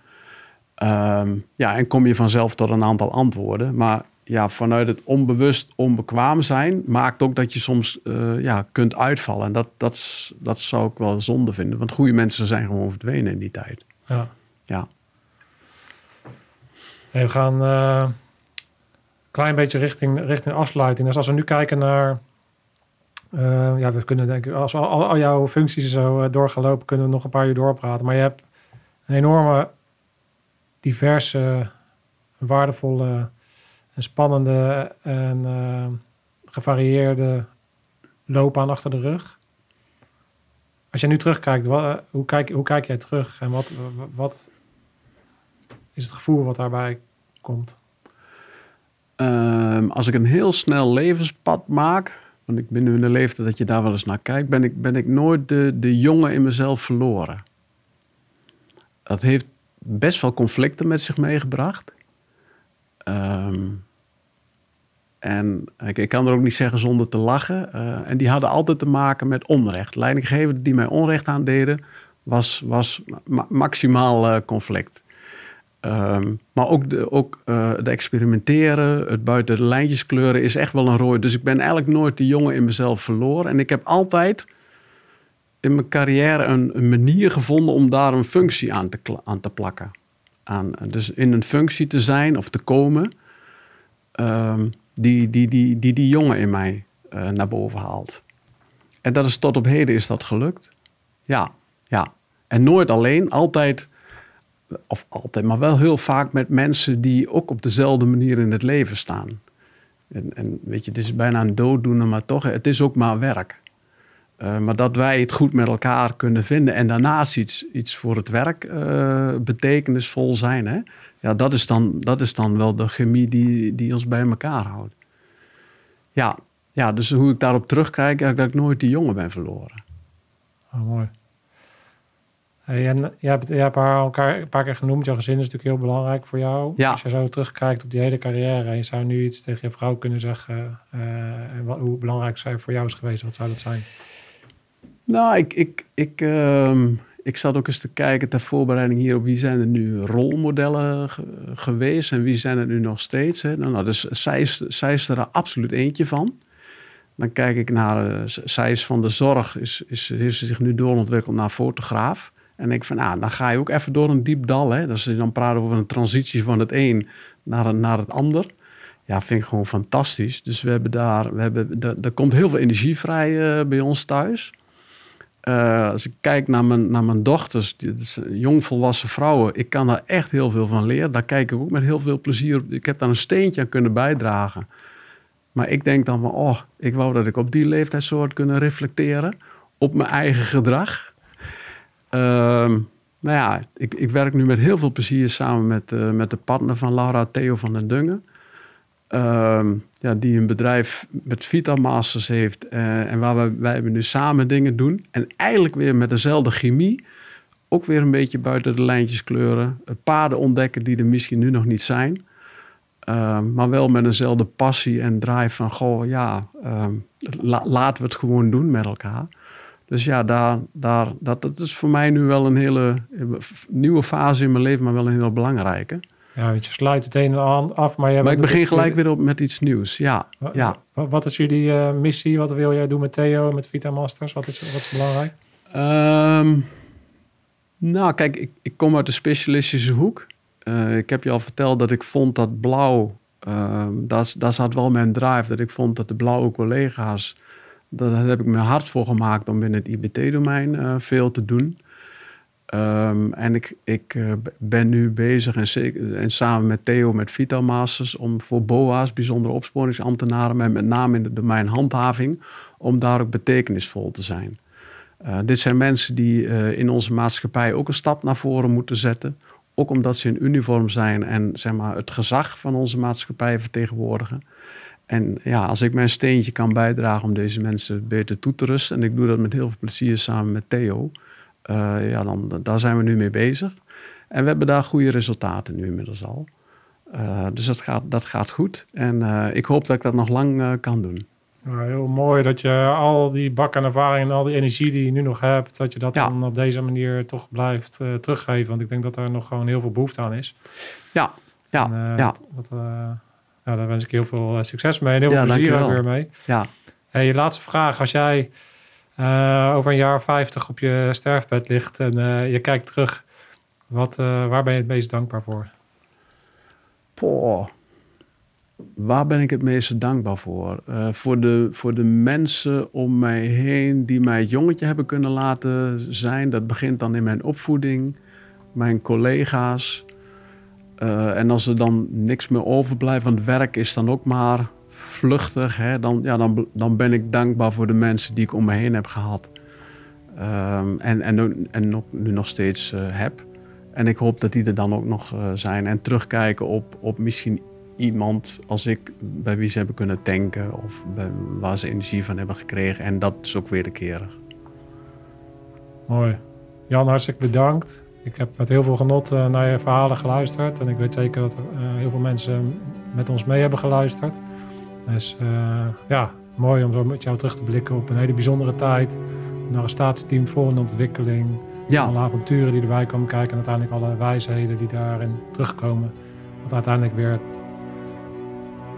Um, ja, en kom je vanzelf tot een aantal antwoorden. Maar ja, vanuit het onbewust onbekwaam zijn maakt ook dat je soms uh, ja, kunt uitvallen. En dat, dat, dat zou ik wel zonde vinden. Want goede mensen zijn gewoon verdwenen in die tijd. Ja. ja. Hey, we gaan een uh, klein beetje richting, richting afsluiting. Dus als we nu kijken naar... Uh, ja, we kunnen denk ik... Als al, al jouw functies zo doorgaan lopen... kunnen we nog een paar uur doorpraten. Maar je hebt een enorme diverse, waardevolle een spannende en uh, gevarieerde loopbaan achter de rug. Als je nu terugkijkt, hoe, kijk, hoe kijk jij terug en wat, wat is het gevoel wat daarbij komt? Um, als ik een heel snel levenspad maak, want ik ben nu in de leeftijd dat je daar wel eens naar kijkt, ben ik, ben ik nooit de, de jongen in mezelf verloren. Dat heeft best wel conflicten met zich meegebracht. Um, en ik, kan er ook niet zeggen zonder te lachen. Uh, en die hadden altijd te maken met onrecht. Leidinggevenden die mij onrecht aandeden, was, was ma maximaal uh, conflict. Um, maar ook, de, ook uh, de experimenteren, het buiten de lijntjes kleuren is echt wel een rooi. Dus ik ben eigenlijk nooit de jongen in mezelf verloren. En ik heb altijd in mijn carrière een, een manier gevonden om daar een functie aan te, aan te plakken. Aan, dus in een functie te zijn of te komen. Um, die die, die, die, die jongen in mij uh, naar boven haalt. En dat is tot op heden is dat gelukt. Ja, ja. En nooit alleen, altijd, of altijd, maar wel heel vaak met mensen die ook op dezelfde manier in het leven staan. En, en weet je, het is bijna een dooddoener, maar toch, het is ook maar werk. Uh, maar dat wij het goed met elkaar kunnen vinden en daarnaast iets, iets voor het werk uh, betekenisvol zijn. Hè? Ja, dat is, dan, dat is dan wel de chemie die, die ons bij elkaar houdt. Ja, ja, dus hoe ik daarop terugkijk, dat ik nooit die jongen ben verloren. Oh, mooi. Hey, en je hebt, je hebt haar elkaar een paar keer genoemd. Jouw gezin is natuurlijk heel belangrijk voor jou. Ja. Als je zo terugkijkt op die hele carrière... en je zou nu iets tegen je vrouw kunnen zeggen... Uh, en wat, hoe belangrijk zij voor jou is geweest, wat zou dat zijn? Nou, ik, ik, ik, uh, ik zat ook eens te kijken ter voorbereiding hierop... wie zijn er nu rolmodellen geweest en wie zijn er nu nog steeds. Hè? Nou, nou, dus zij is, zij is er absoluut eentje van. Dan kijk ik naar, uh, zij is van de zorg, is, is, heeft ze zich nu doorontwikkeld naar fotograaf. En ik van, nou, dan ga je ook even door een diep dal. Hè? Dus dan praten over een transitie van het een naar, naar het ander. Ja, vind ik gewoon fantastisch. Dus we hebben daar, we hebben, er komt heel veel energie vrij uh, bij ons thuis. Eh, als ik kijk naar mijn, naar mijn dochters, jongvolwassen vrouwen, ik kan daar echt heel veel van leren. Daar kijk ik ook met heel veel plezier op. Ik heb daar een steentje aan kunnen bijdragen. Maar ik denk dan van, oh, ik wou dat ik op die leeftijd zo had kunnen reflecteren op mijn eigen gedrag. Ehm, nou ja, ik, ik werk nu met heel veel plezier samen met, eh, met de partner van Laura, Theo van den Dungen. Ehm, ja, die een bedrijf met Vita Masters heeft eh, en waar we, wij nu samen dingen doen. En eigenlijk weer met dezelfde chemie, ook weer een beetje buiten de lijntjes kleuren. Paden ontdekken die er misschien nu nog niet zijn. Ehm, maar wel met eenzelfde passie en drive van, goh, ja, ehm, laten we het gewoon doen met elkaar. Dus ja, daar, daar, dat, dat is voor mij nu wel een hele nieuwe fase in mijn leven, maar wel een hele belangrijke. Ja, weet je sluit het een en ander af. Maar, ik begin gelijk weer op met iets nieuws. Ja, wat, ja. Wat, is jullie uh, missie? Wat wil jij doen met Theo, met Vita Masters? Wat is, wat is belangrijk? Um, nou, kijk, ik, ik kom uit de specialistische hoek. Uh, ik heb je al verteld dat ik vond dat blauw, uh, daar, daar zat wel mijn drive. Dat ik vond dat de blauwe collega's, daar heb ik me hard voor gemaakt om binnen het IBT-domein uh, veel te doen. Um, en ik, uh, ben nu bezig en, en, samen met Theo met Vital Masters om voor BOA's, bijzondere opsporingsambtenaren, met, met name in de domein handhaving, om daar ook betekenisvol te zijn. Uh, dit zijn mensen die uh, in onze maatschappij ook een stap naar voren moeten zetten. Ook omdat ze in uniform zijn en zeg maar, het gezag van onze maatschappij vertegenwoordigen. En ja, als ik mijn steentje kan bijdragen om deze mensen beter toe te rusten, en ik doe dat met heel veel plezier samen met Theo, uh, ja, dan, daar zijn we nu mee bezig. En we hebben daar goede resultaten nu inmiddels al. Uh, dus dat gaat, dat gaat goed. En uh, ik hoop dat ik dat nog lang kan doen. Ja, heel mooi dat je al die bak aan ervaring en al die energie die je nu nog hebt, dat je dat ja. dan op deze manier toch blijft teruggeven. Want ik denk dat daar nog gewoon heel veel behoefte aan is. Ja, ja, en, ja. Dat, daar wens ik heel veel succes mee en heel veel plezier ook weer mee. Ja. Hey, je laatste vraag. Als jij uh, over een jaar 50 op je sterfbed ligt en uh, je kijkt terug, wat, uh, waar ben je het meest dankbaar voor? Poh. Waar ben ik het meest dankbaar voor? voor, de, voor de mensen om mij heen die mij het jongetje hebben kunnen laten zijn. Dat begint dan in mijn opvoeding, mijn collega's. en als er dan niks meer overblijft het werk, is dan ook maar vluchtig, hè, dan, ja, dan, dan ben ik dankbaar voor de mensen die ik om me heen heb gehad. Um, en, en, en nog, nu nog steeds uh, heb. En ik hoop dat die er dan ook nog uh, zijn. En terugkijken op, op misschien iemand als ik, bij wie ze hebben kunnen tanken. Of bij, waar ze energie van hebben gekregen. En dat is ook wederkerig. Mooi. Jan, hartstikke bedankt. Ik heb met heel veel genot uh, naar je verhalen geluisterd. En ik weet zeker dat heel veel mensen met ons mee hebben geluisterd. Dus uh, ja, mooi om zo met jou terug te blikken op een hele bijzondere tijd. Een arrestatieteam vol in ontwikkeling. Ja. Alle avonturen die erbij komen kijken en uiteindelijk alle wijsheden die daarin terugkomen. Wat uiteindelijk weer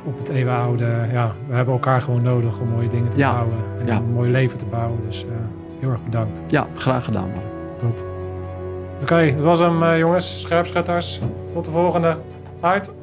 op het eeuwenoude, ja, we hebben elkaar gewoon nodig om mooie dingen te ja. bouwen. En ja. een mooi leven te bouwen. Dus uh, heel erg bedankt. Ja, graag gedaan man. Top. Oké, okay, dat was hem uh, jongens, scherpschutters. Tot de volgende. Uit.